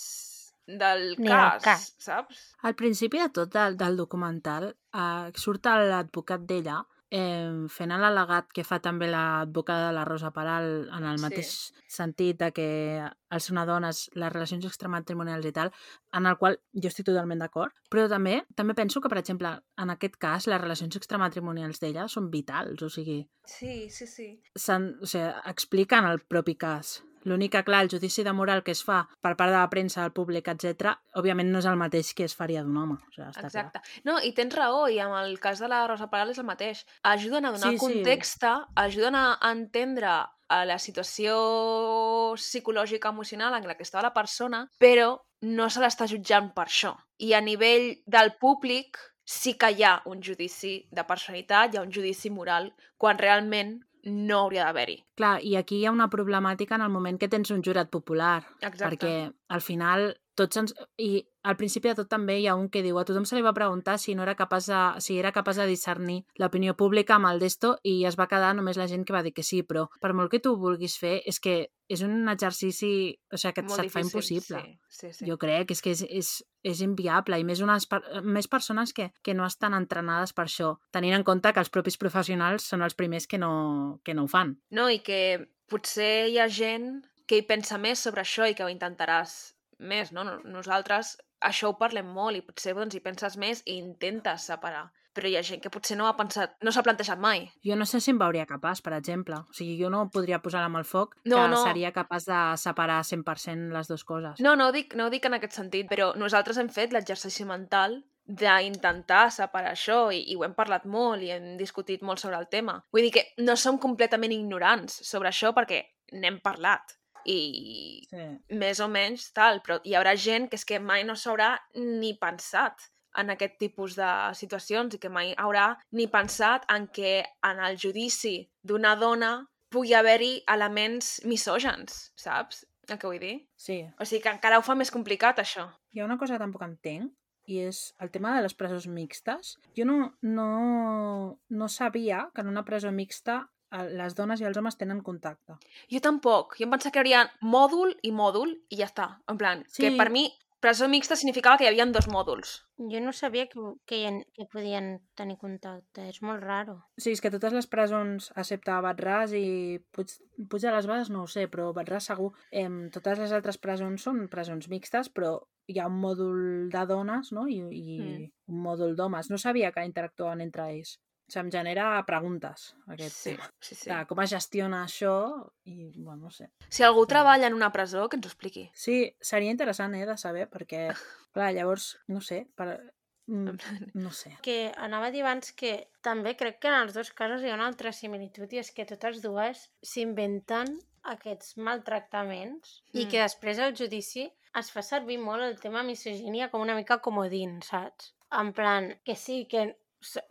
del Ni del cas, cas. saps? Al principi de tot del, del documental eh, surt l'advocat d'ella eh, fent l'al·legat que fa també l'advocada de la Rosa Peral en el Sí. mateix sentit de que al ser una dona les relacions extramatrimonials i tal, en el qual jo estic totalment d'acord, però també també penso que, per exemple, en aquest cas, les relacions extramatrimonials d'ella són vitals, o sigui, Sí, sí, sí. o sigui, expliquen el propi cas L'únic que, clar, el judici de moral que es fa per part de la premsa, el públic, etc, òbviament no és el mateix que es faria d'un home. O sigui, està Exacte. Clar. No, i tens raó, i amb el cas de la Rosa Peral és el mateix. Ajuden a donar Sí, sí. context, ajuden a entendre a la situació psicològica, emocional en la que estava la persona, però no se l'està jutjant per això. I a nivell del públic sí que hi ha un judici de personalitat, hi ha un judici moral, quan realment no hauria d'haver-hi. Clar, i aquí hi ha una problemàtica en el moment que tens un jurat popular, Exacte. perquè al final tots ens... I al principi de tot també hi ha un que diu a tothom se li va preguntar si no era capaç de, si era capaç de discernir l'opinió pública amb el d'esto i es va quedar només la gent que va dir que sí, però per molt que tu vulguis fer, és que és un exercici o sigui, que Molt se't fa impossible. Sí, sí, sí. Jo crec és que és, és, és inviable i més, unes, més persones que, que no estan entrenades per això, tenint en compte que els propis professionals són els primers que no, que no ho fan. No, i que potser hi ha gent que hi pensa més sobre això i que ho intentaràs més, no? No- Nosaltres això ho parlem molt i potser doncs, hi penses més i intentes separar. Però hi ha gent que potser no ha pensat, no s'ha plantejat mai. Jo no sé si em veuria capaç, per exemple. O sigui, jo no podria posar amb el foc No, que no. seria capaç de separar 100% les dues coses. No, no ho dic, no ho dic en aquest sentit, però nosaltres hem fet l'exercici mental d'intentar separar això i, i ho hem parlat molt i hem discutit molt sobre el tema. Vull dir que no som completament ignorants sobre això perquè n'hem parlat i Sí. més o menys tal, però hi haurà gent que és que mai no s'haurà ni pensat en aquest tipus de situacions i que mai haurà ni pensat en que en el judici d'una dona pugui haver-hi elements misògens, saps? El que vull dir? sí. O sigui que encara ho fa més complicat, això. Hi ha una cosa que tampoc entenc i és el tema de les presons mixtes. Jo no, no, no sabia que en una presó mixta les dones i els homes tenen contacte. Jo tampoc. Jo em pensava que hi hauria mòdul i mòdul i ja està. En plan, sí. que per mi presó mixta significava que hi havia dos mòduls. Jo no sabia que, que, que podien tenir contacte, és molt raro. Sí, és que totes les presons, excepte Batràs i Puig, Puig de les Bades, no ho sé, però Batràs segur. Em, totes les altres presons són presons mixtes, però hi ha un mòdul de dones no? i, i Mm. un mòdul d'homes. No sabia que interactuaven entre ells. O sigui, em genera preguntes, aquest sí, tema. sí, sí. De com es gestiona això i, bueno, no sé. Si algú treballa en una presó, que ens ho expliqui. Sí, seria interessant, eh, de saber, perquè, clar, llavors, no sé, per... mm, no sé. Que anava a dir abans que també crec que en els dos casos hi ha una altra similitud i és que totes dues s'inventen aquests maltractaments mm. i Mm. que després al judici es fa servir molt el tema misogínia com una mica comodín, saps? En plan, que sí, que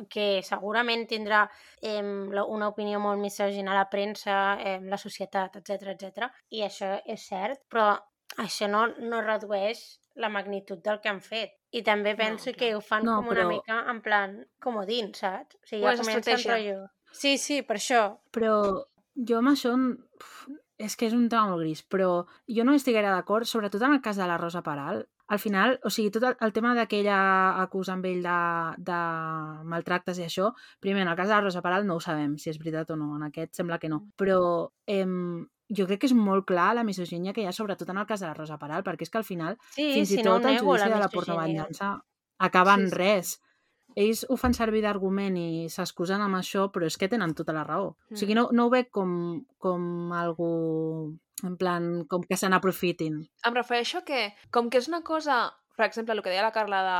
que segurament tindrà eh, una opinió molt misògina a la premsa, eh, la societat, etc etc. I això és cert, però això no, no redueix la magnitud del que han fet. I també penso clar. que ho fan No, com una però- mica en plan comodín, saps? O sigui, ja comencen estratègia. rotllo. Sí, sí, per això. Però jo amb això uf, és que és un tema molt gris, però jo no estic gaire d'acord, sobretot en el cas de la Rosa Peral. Al final, o sigui, tot el, el tema de que ella acusa amb ell de, de maltractes i això, primer, en el cas de la Rosa Peral no ho sabem si és veritat o no, en aquest sembla que no. Però em, jo crec que és molt clar la misogínia que hi ha, sobretot en el cas de la Rosa Peral, perquè és que al final, Sí, fins si i no tot el nego, judici la de la misogínia. pornovenjança acaba en Sí, sí. res ells ho fan servir d'argument i s'excusen amb això, però és que tenen tota la raó. Mm. O sigui, no, no ho veig com, com algú en plan, com que se n'aprofitin. Em refereixo que, com que és una cosa, per exemple, el que deia la Carla de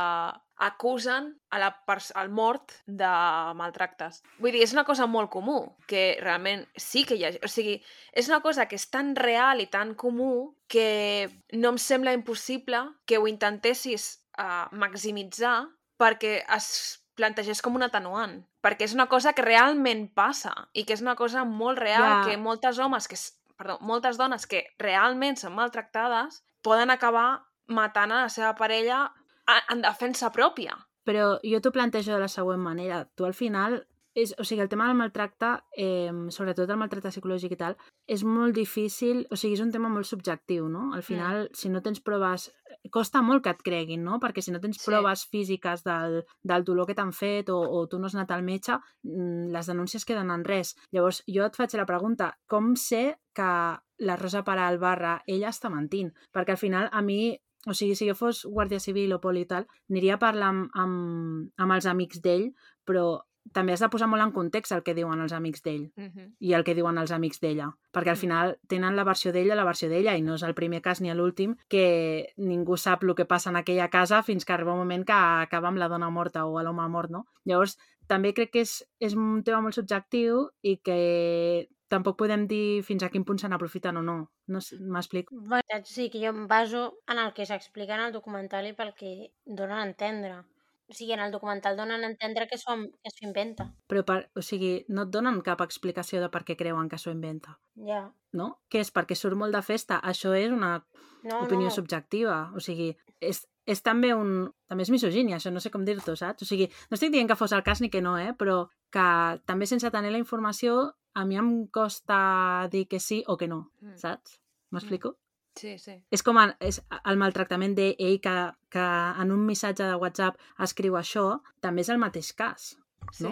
acusen a la al mort de maltractes. Vull dir, és una cosa molt comú, que realment sí que hi ha... O sigui, és una cosa que és tan real i tan comú que no em sembla impossible que ho intentessis uh, maximitzar perquè es plantegés com un atenuant. Perquè és una cosa que realment passa i que és una cosa molt real Ja. que moltes homes que... Perdó, moltes dones que realment són maltractades poden acabar matant a la seva parella en defensa pròpia. Però jo t'ho plantejo de la següent manera. Tu al final, és, o sigui, el tema del maltracte, eh, sobretot el maltracte psicològic i tal, és molt difícil, o sigui, és un tema molt subjectiu, no? Al final, mm. si no tens proves... Costa molt que et creguin, no? Perquè si no tens Sí. proves físiques del, del dolor que t'han fet o, o tu no has anat al metge, mm, les denúncies queden en res. Llavors, jo et faig la pregunta, com sé que la Rosa Peral barra ella està mentint? Perquè al final, a mi o sigui, si jo fos guàrdia civil o poli i tal, aniria a parlar amb, amb, amb els amics d'ell, però també has de posar molt en context el que diuen els amics d'ell Mm -hmm. i el que diuen els amics d'ella, perquè al Mm. final tenen la versió d'ella, la versió d'ella, i no és el primer cas ni l'últim que ningú sap el que passa en aquella casa fins que arriba un moment que acaba amb la dona morta o l'home mort, no? Llavors, també crec que és, és un tema molt subjectiu i que tampoc podem dir fins a quin punt se n'aprofiten o no. no sé, M'explico? Bueno, sí, que jo em baso en el que s'explica en el documental i pel que donen a entendre. O sigui, en el documental donen a entendre que s'ho que inventa. Però, per, o sigui, no et donen cap explicació de per què creuen que s'ho inventa, Ja. no? Què és? Perquè surt molt de festa? Això és una No, opinió no. subjectiva. O sigui, és, és també un... També és misogínia, això no sé com dir-t'ho, saps? O sigui, no estic dient que fos el cas ni que no, eh? Però que també sense tenir la informació a mi em costa dir que sí o que no, Mm. saps? M'explico? Sí, sí. És com a, és el maltractament d'ell que, que en un missatge de WhatsApp escriu això, també és el mateix cas. Sí, No?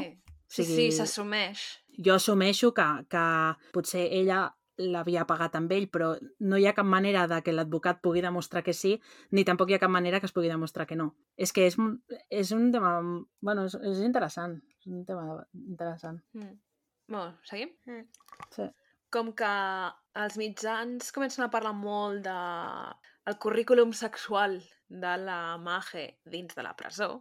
sí, sigui- sí s'assumeix. Jo assumeixo que, que potser ella l'havia pagat amb ell, però no hi ha cap manera de que l'advocat pugui demostrar que sí, ni tampoc hi ha cap manera que es pugui demostrar que no. És que és, és un tema... Bueno, és, és interessant. És un tema interessant. Mm. Bueno, seguim? Mm. Sí. Com que els mitjans comencen a parlar molt de el currículum sexual de la Mage dins de la presó,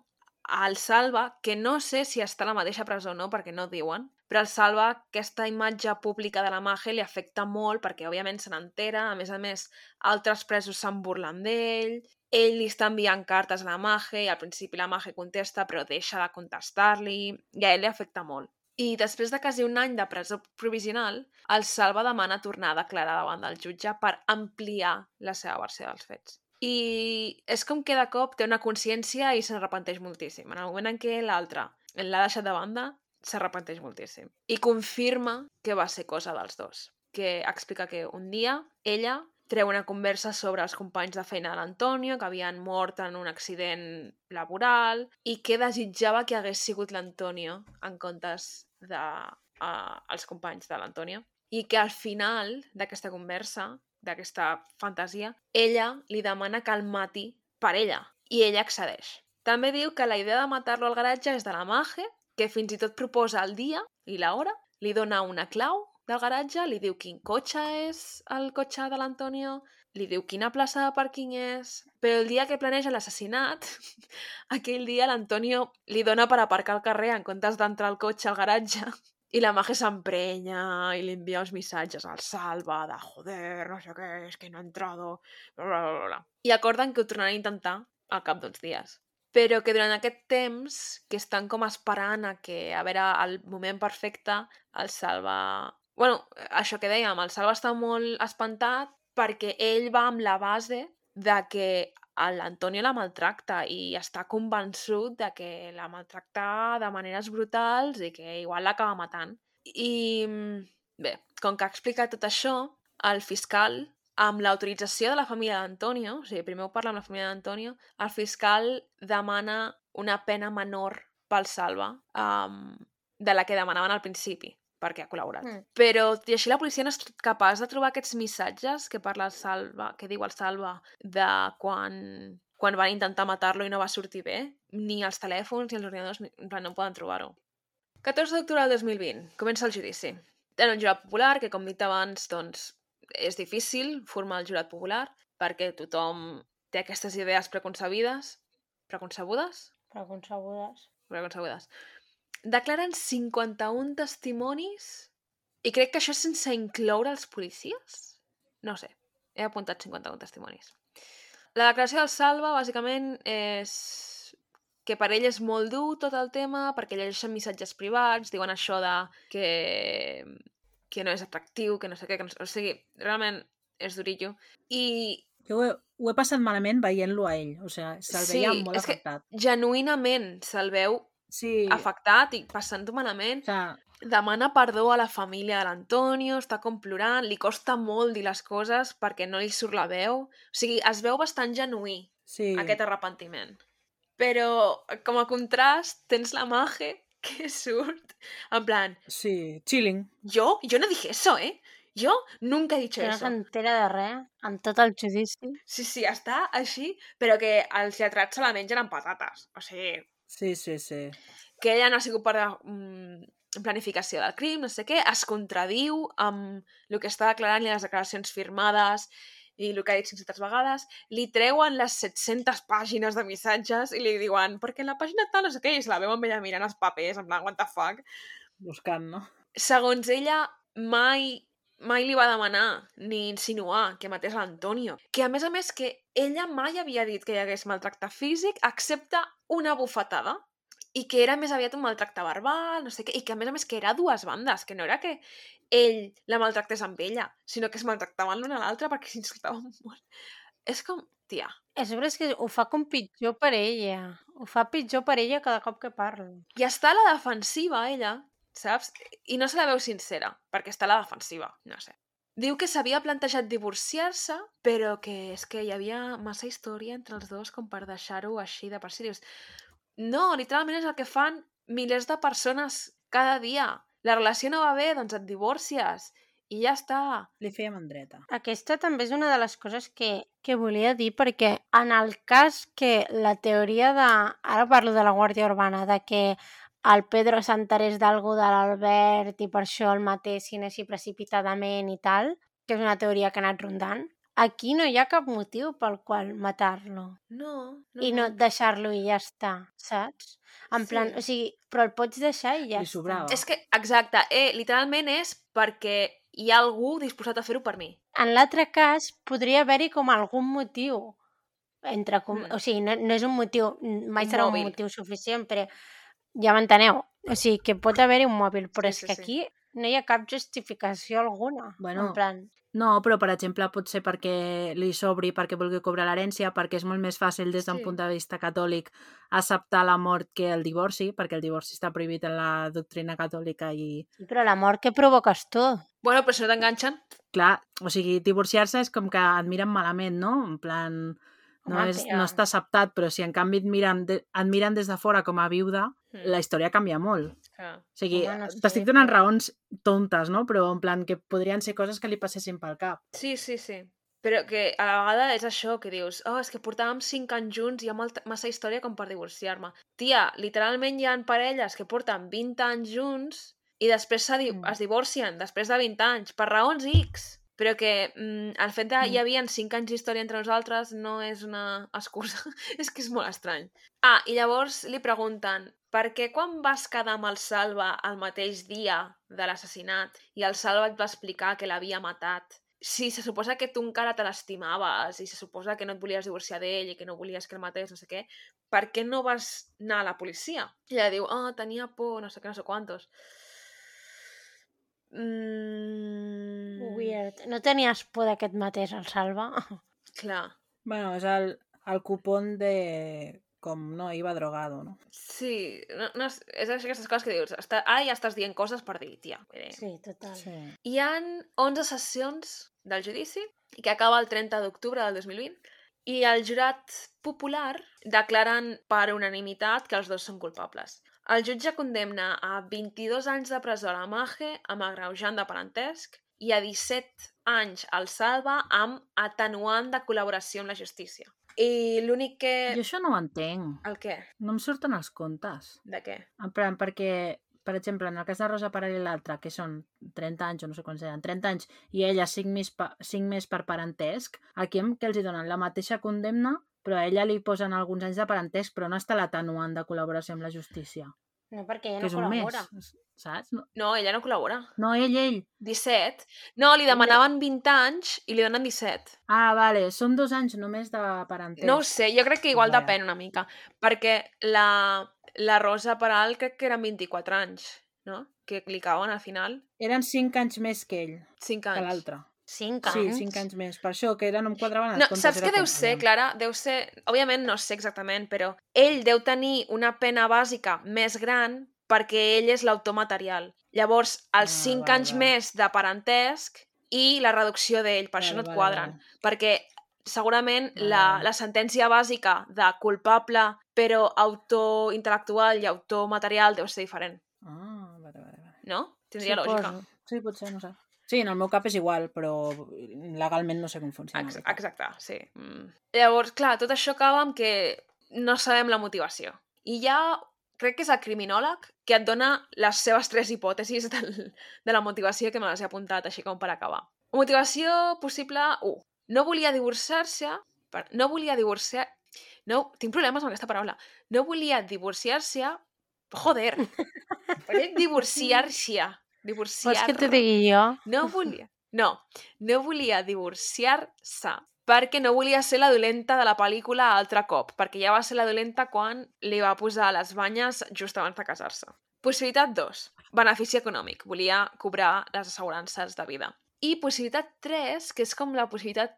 el Salva, que no sé si està a la mateixa presó o no, perquè no diuen, però el Salva, aquesta imatge pública de la Mage li afecta molt perquè, òbviament, se n'entera. A més a més, altres presos se'n burlen d'ell. Ell li està enviant cartes a la Mage i al principi la Mage contesta però deixa de contestar-li i a ell li afecta molt. I després de quasi un any de presó provisional, el Salva demana tornar a declarar davant del jutge per ampliar la seva versió dels fets. I és com que de cop té una consciència i s'arrepenteix moltíssim. En el moment en què l'altre l'ha deixat de banda, s'arrepenteix moltíssim. I confirma que va ser cosa dels dos. Que explica que un dia ella treu una conversa sobre els companys de feina de l'Antonio, que havien mort en un accident laboral, i que desitjava que hagués sigut l'Antonio en comptes de uh, els companys de l'Antonio. I que al final d'aquesta conversa, d'aquesta fantasia, ella li demana que el mati per ella, i ella accedeix. També diu que la idea de matar-lo al garatge és de la Mage, que fins i tot proposa el dia i l'hora, li dona una clau del garatge, li diu quin cotxe és el cotxe de l'Antonio, li diu quina plaça de pàrquing és, però el dia que planeja l'assassinat, aquell dia l'Antonio li dona per aparcar al carrer en comptes d'entrar al cotxe al garatge i la Mage s'emprenya i li envia uns missatges al Salva de joder, no sé què, és que no ha entrado, bla, bla, bla, bla. I acorden que ho tornaran a intentar al cap d'uns dies però que durant aquest temps que estan com esperant a que, a veure, el moment perfecte, el Salva... bueno, això que dèiem, el Salva està molt espantat perquè ell va amb la base de que l'Antonio la maltracta i està convençut de que la maltracta de maneres brutals i que igual l'acaba matant. I bé, com que ha explicat tot això, el fiscal amb l'autorització de la família d'Antonio, o sigui, primer ho parla amb la família d'Antonio, el fiscal demana una pena menor pel Salva um, de la que demanaven al principi, perquè ha col·laborat. Mm. Però, i així, la policia no és capaç de trobar aquests missatges que parla el Salva, que diu el Salva, de quan, quan van intentar matar-lo i no va sortir bé, ni els telèfons ni els ordinadors, ni- en plan, no poden trobar-ho. 14 d'octubre del 2020, comença el judici. En un jurat popular, que com dit abans, doncs, és difícil formar el jurat popular perquè tothom té aquestes idees preconcebides. Preconcebudes? Preconcebudes. Preconcebudes. Declaren 51 testimonis i crec que això és sense incloure els policies? No sé, he apuntat 51 testimonis. La declaració del Salva, bàsicament, és que per ell és molt dur tot el tema, perquè llegeixen missatges privats, diuen això de que, que no és atractiu, que no sé què, que no. O sigui, realment és durillo. I Jo ho he, ho he passat malament veient-lo a ell. O sigui, se'l Sí, veia molt és que- afectat. genuïnament se'l veu Sí. afectat i passant-ho malament. O sigui, Demana perdó a la família de l'Antonio, està com plorant, li costa molt dir les coses perquè no li surt la veu. O sigui, es veu bastant genuí, sí. aquest arrepentiment. Però, com a contrast, tens la Mage que surt en plan, Sí, chilling. yo, yo no dije eso, ¿eh? Yo nunca he dicho Que no eso. s'entera de res en tot el judici. Sí, sí, està així, però que els lletrats se la mengen amb patates. O sigui, Sí, sí, sí. que ella no ha sigut de mm, planificació del crim, no sé què, es contradiu amb el que està declarant i les declaracions firmades i el que ha dit 500 vegades, li treuen les 700 pàgines de missatges i li diuen, perquè en la pàgina tal no sé què, i se la veu amb ella mirant els papers, en plan, what the fuck. Buscant, no? Segons ella, mai mai li va demanar ni insinuar que matés l'Antonio. Que a més a més que ella mai havia dit que hi hagués maltracte físic excepte una bufetada i que era més aviat un maltracte verbal, no sé què, i que a més a més que era dues bandes, que no era que ell la maltractés amb ella, sinó que es maltractaven l'una a l'altra perquè s'insultaven molt. És com, tia... És sobre és que ho fa com pitjor per ella. Ho fa pitjor per ella cada cop que parla. I està a la defensiva, ella, saps? I no se la veu sincera, perquè està a la defensiva, no sé. Diu que s'havia plantejat divorciar-se, però que és que hi havia massa història entre els dos com per deixar-ho així de per si. Dius, no, literalment és el que fan milers de persones cada dia. La relació no va bé, doncs et divorcies i ja està. Li feia mandreta. Aquesta també és una de les coses que, que volia dir perquè en el cas que la teoria de... Ara parlo de la Guàrdia Urbana, de que el Pedro s'enterés d'algú de l'Albert i per això el matessin així precipitadament i tal, que és una teoria que ha anat rondant, Aquí no hi ha cap motiu pel qual matar-lo. No, no. I no deixar-lo i ja està, saps? En plan, Sí. o sigui, però el pots deixar i ja Li està. sobrava. És que, exacte, eh, literalment és perquè hi ha algú disposat a fer-ho per mi. En l'altre cas, podria haver-hi com algun motiu. Entre com... Mm. O sigui, no, no és un motiu, mai serà mòbil. un motiu suficient, però ja m'enteneu. O sigui, que pot haver-hi un mòbil, però Sí, és sí, que sí. aquí no hi ha cap justificació alguna. Bueno, en plan, No, però per exemple pot ser perquè li sobri, perquè vulgui cobrar l'herència, perquè és molt més fàcil des d'un Sí. punt de vista catòlic acceptar la mort que el divorci, perquè el divorci està prohibit en la doctrina catòlica i, sí, però la mort que provoques tu. Bueno, però si no t'enganxen... clar, o sigui, divorciar-se és com que et miren malament, no? En plan, no, és, no està acceptat, però si en canvi et miren, de, et miren des de fora com a viuda. La història canvia molt. Ah. O sigui, no sé, t'estic donant raons tontes, no? Però en plan que podrien ser coses que li passessin pel cap. Sí, sí, sí. Però que a la vegada és això, que dius, oh, és que portàvem 5 anys junts i hi ha molta, massa història com per divorciar-me. Tia, literalment hi ha parelles que porten 20 anys junts i després se di Mm. es divorcien després de 20 anys, per raons X. Però que mm, el fet de Mm. hi havia 5 anys d'història entre nosaltres no és una excusa. és que és molt estrany. Ah, i llavors li pregunten per què quan vas quedar amb el Salva el mateix dia de l'assassinat i el Salva et va explicar que l'havia matat si se suposa que tu encara te l'estimaves i se suposa que no et volies divorciar d'ell i que no volies que el matés, no sé què, per què no vas anar a la policia? I ella diu, ah, oh, tenia por, no sé què, no sé quantos. Mm, Weird. No tenies por d'aquest mateix, el Salva? Clar. Bueno, és el, el cupón de com no iba drogado, no? Sí, no, no, és, és aquestes coses que dius, està, ara ja estàs dient coses per dir, tia. Sí, total. Sí. Hi han 11 sessions del judici i que acaba el 30 d'octubre del 2020 i el jurat popular declaren per unanimitat que els dos són culpables. El jutge condemna a 22 anys de presó a la Mage amb agreujant de parentesc i a 17 anys al Salva amb atenuant de col·laboració amb la justícia. I l'únic que... Jo això no ho entenc. El què? No em surten els comptes. De què? En plan, perquè, per exemple, en el cas de Rosa Parell i l'altre, que són 30 anys o no sé quants eren, 30 anys, i ella 5 més, pa, 5 més per parentesc, aquí em, que els hi donen la mateixa condemna, però a ella li posen alguns anys de parentesc, però no està l'atenuant de col·laboració amb la justícia. No, perquè ella que no col·labora. mes, saps? No, No, ella no col·labora. no, ell, ell. 17. No, li demanaven 20 anys i li donen 17. Ah, vale, són dos anys només de parentesc. No ho sé, jo crec que igual Vaja. depèn una mica, perquè la, la Rosa Peral crec que eren 24 anys, no? Que li cauen al final. Eren 5 anys més que ell, 5 que anys. l'altre. Cinc Sí, anys? 5 anys més. Per això, que era, no em quadraven els No, comptes. saps què deu ser. Clara? Deu ser... Òbviament no sé exactament, però ell deu tenir una pena bàsica més gran perquè ell és l'autor material. Llavors, els Ah, 5 vale, anys vale. més de parentesc i la reducció d'ell, per això Vale, no et vale, quadren. vale. Perquè segurament Vale, la, la sentència bàsica de culpable però autor intel·lectual i autor material deu ser diferent, Ah, vale, vale, vale. no? Tindria lògica. Suposo. Sí, potser, no sé. Sí, en el meu cap és igual, però legalment no sé com funciona. Ex aquest. exacte, sí. Mm. Llavors, clar, tot això acaba amb que no sabem la motivació. I ha crec que és el criminòleg que et dona les seves tres hipòtesis del, de la motivació que me les he apuntat així com per acabar. Motivació possible 1. No volia divorciar-se... No volia divorciar... No, tinc problemes amb aquesta paraula. No volia divorciar-se... Joder! divorciar-se. Divorciar... Vols que t'ho digui jo? No volia... No, no volia divorciar-se perquè no volia ser la dolenta de la pel·lícula altre cop, perquè ja va ser la dolenta quan li va posar les banyes just abans de casar-se. Possibilitat 2. Benefici econòmic. Volia cobrar les assegurances de vida. I possibilitat 3, que és com la possibilitat...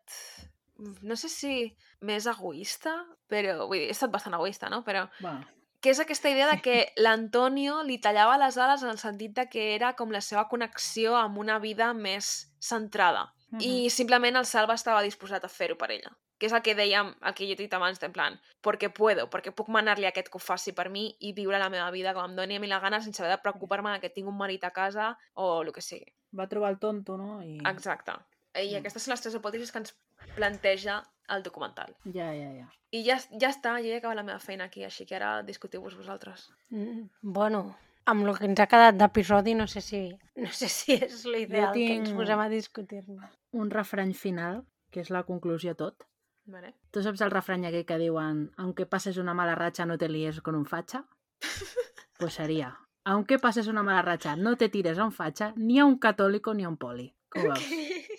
No sé si més egoista, però... Vull dir, he estat bastant egoista, no? Però... Va. Que és aquesta idea de que l'Antonio li tallava les ales en el sentit de que era com la seva connexió amb una vida més centrada -huh. I simplement el Salva estava disposat a fer-ho per ella. Que és el que dèiem, el que jo he dit abans, en plan, perquè puedo, perquè puc manar-li aquest que ho faci per mi i viure la meva vida com em doni a mi la gana sense haver de preocupar-me que tinc un marit a casa o el que sigui. Va trobar el tonto, no? I... Exacte. I mm. aquestes són les tres hipòtesis que ens planteja el documental. Ja, ja, ja. I ja, ja està, ja he acabat la meva feina aquí, així que ara discutiu-vos vosaltres. Mm, bueno, amb el que ens ha quedat d'episodi no sé si no sé si és l'ideal tinc... que ens posem a discutir-ne. Un refrany final, que és la conclusió tot. Vale. Tu saps el refrany aquell que diuen aunque pases una mala racha no te líes con un facha? pues seria aunque pases una mala racha no te tires a un facha ni a un católico ni a un poli. Veus?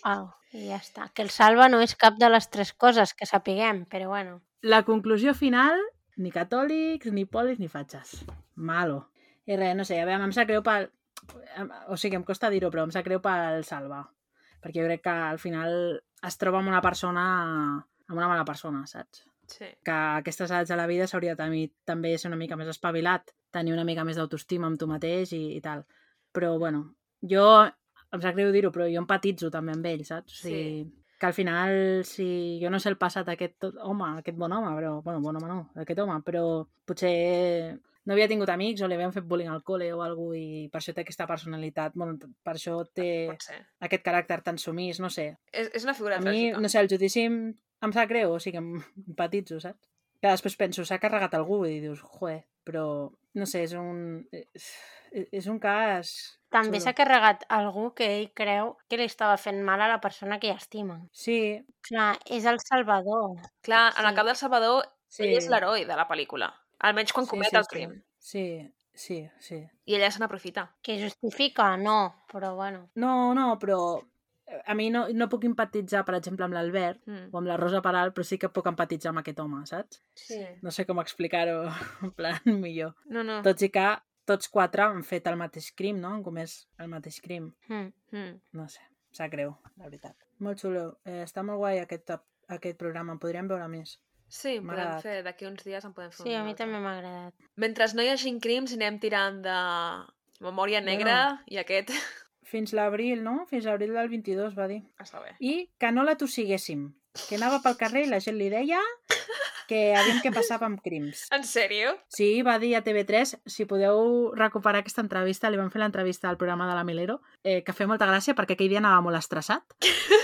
Oh, I ja està. Que el salva no és cap de les tres coses que sapiguem, però bueno. La conclusió final, ni catòlics, ni polis, ni fatxes. Malo. I res, no sé, a veure, em sap greu pel... O sigui, em costa dir-ho, però em sap greu pel Salva. Perquè jo crec que al final es troba amb una persona, amb una mala persona, saps? Sí. Que a aquestes edats de la vida s'hauria de tenir, també ser una mica més espavilat, tenir una mica més d'autoestima amb tu mateix i, i tal. Però, bueno, jo, em sap greu dir-ho, però jo empatitzo també amb ell, saps? O sigui, sí. Que al final, si jo no sé el passat d'aquest home, aquest bon home, però, bueno, bon home no, d'aquest home, però potser no havia tingut amics o li havien fet bullying al col·le o alguna cosa i per això té aquesta personalitat, bueno, per això té aquest caràcter tan sumís, no sé. És, és una figura A mi, no sé, el judici em, em sap greu, o sigui, em empatitzo, saps? Que després penso, s'ha carregat algú i dius, joe, però, no sé, és un... És, és un cas... També s'ha carregat algú que ell creu que li estava fent mal a la persona que estima. Sí. Clar, és el Salvador. Clar, en sí. el cap del Salvador, sí. ell és l'heroi de la pel·lícula. Almenys quan sí, comet sí, el crim. Sí, sí, sí. I ella se n'aprofita. Que justifica? No, però bueno. No, no, però eh, a mi no, no puc empatitzar, per exemple, amb l'Albert mm. o amb la Rosa Peral, però sí que puc empatitzar amb aquest home, saps? Sí. No sé com explicar-ho en plan millor. No, no. Tots i que tots quatre han fet el mateix crim, no? Han comès el mateix crim. Mm. Mm. No sé, sap greu, la veritat. Molt xulo. Eh, està molt guai aquest, aquest programa, en podríem veure més. Sí, podem fer, d'aquí uns dies en podem fer Sí, a mi també m'ha agradat. Mentre no hi hagi crims anem tirant de Memòria Negra bueno, i aquest... Fins l'abril, no? Fins l'abril del 22, va dir. Està bé. I que no la tossiguéssim. Que anava pel carrer i la gent li deia que aviam què passava amb crims. En sèrio? Sí, va dir a TV3, si podeu recuperar aquesta entrevista, li van fer l'entrevista al programa de la Milero, eh, que feia molta gràcia perquè aquell dia anava molt estressat,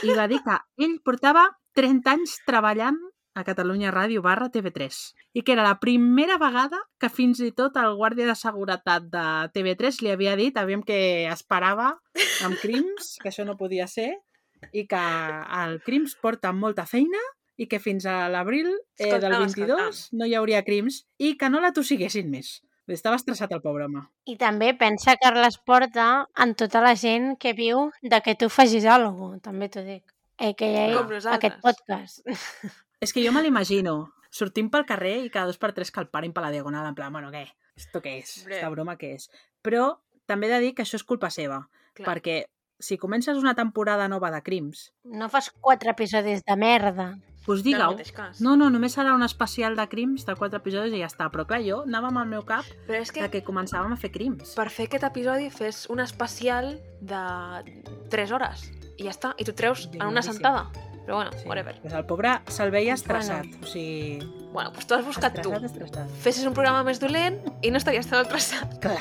i va dir que ell portava 30 anys treballant a Catalunya Ràdio barra TV3 i que era la primera vegada que fins i tot el guàrdia de seguretat de TV3 li havia dit aviam que esperava amb Crims, que això no podia ser i que el Crims porta molta feina i que fins a l'abril eh, del 22 no hi hauria Crims i que no la tossiguessin més. Estava estressat el pobre home. I també pensa que les porta en tota la gent que viu de que tu facis alguna cosa, també t'ho dic. Eh, que hi ha aquest podcast. És que jo me l'imagino. Sortim pel carrer i cada dos per tres que el parin per la diagonal, en plan, bueno, què? Esto què és? Bre. Esta broma què és? Però també he de dir que això és culpa seva, Clar. perquè si comences una temporada nova de crims... No fas quatre episodis de merda. Pues digue-ho. No, no, només serà un especial de crims de quatre episodis i ja està. Però clar, jo anava amb el meu cap Però és que, que començàvem a fer crims. Per fer aquest episodi fes un especial de 3 hores i ja està. I tu treus en una sentada. Però bueno, sí. whatever. Pues el pobre se'l veia estressat, bueno. o sigui... Bueno, doncs tu has buscat estressat, tu. Estressat. Fessis un programa més dolent i no estaries tan estressat. Clar.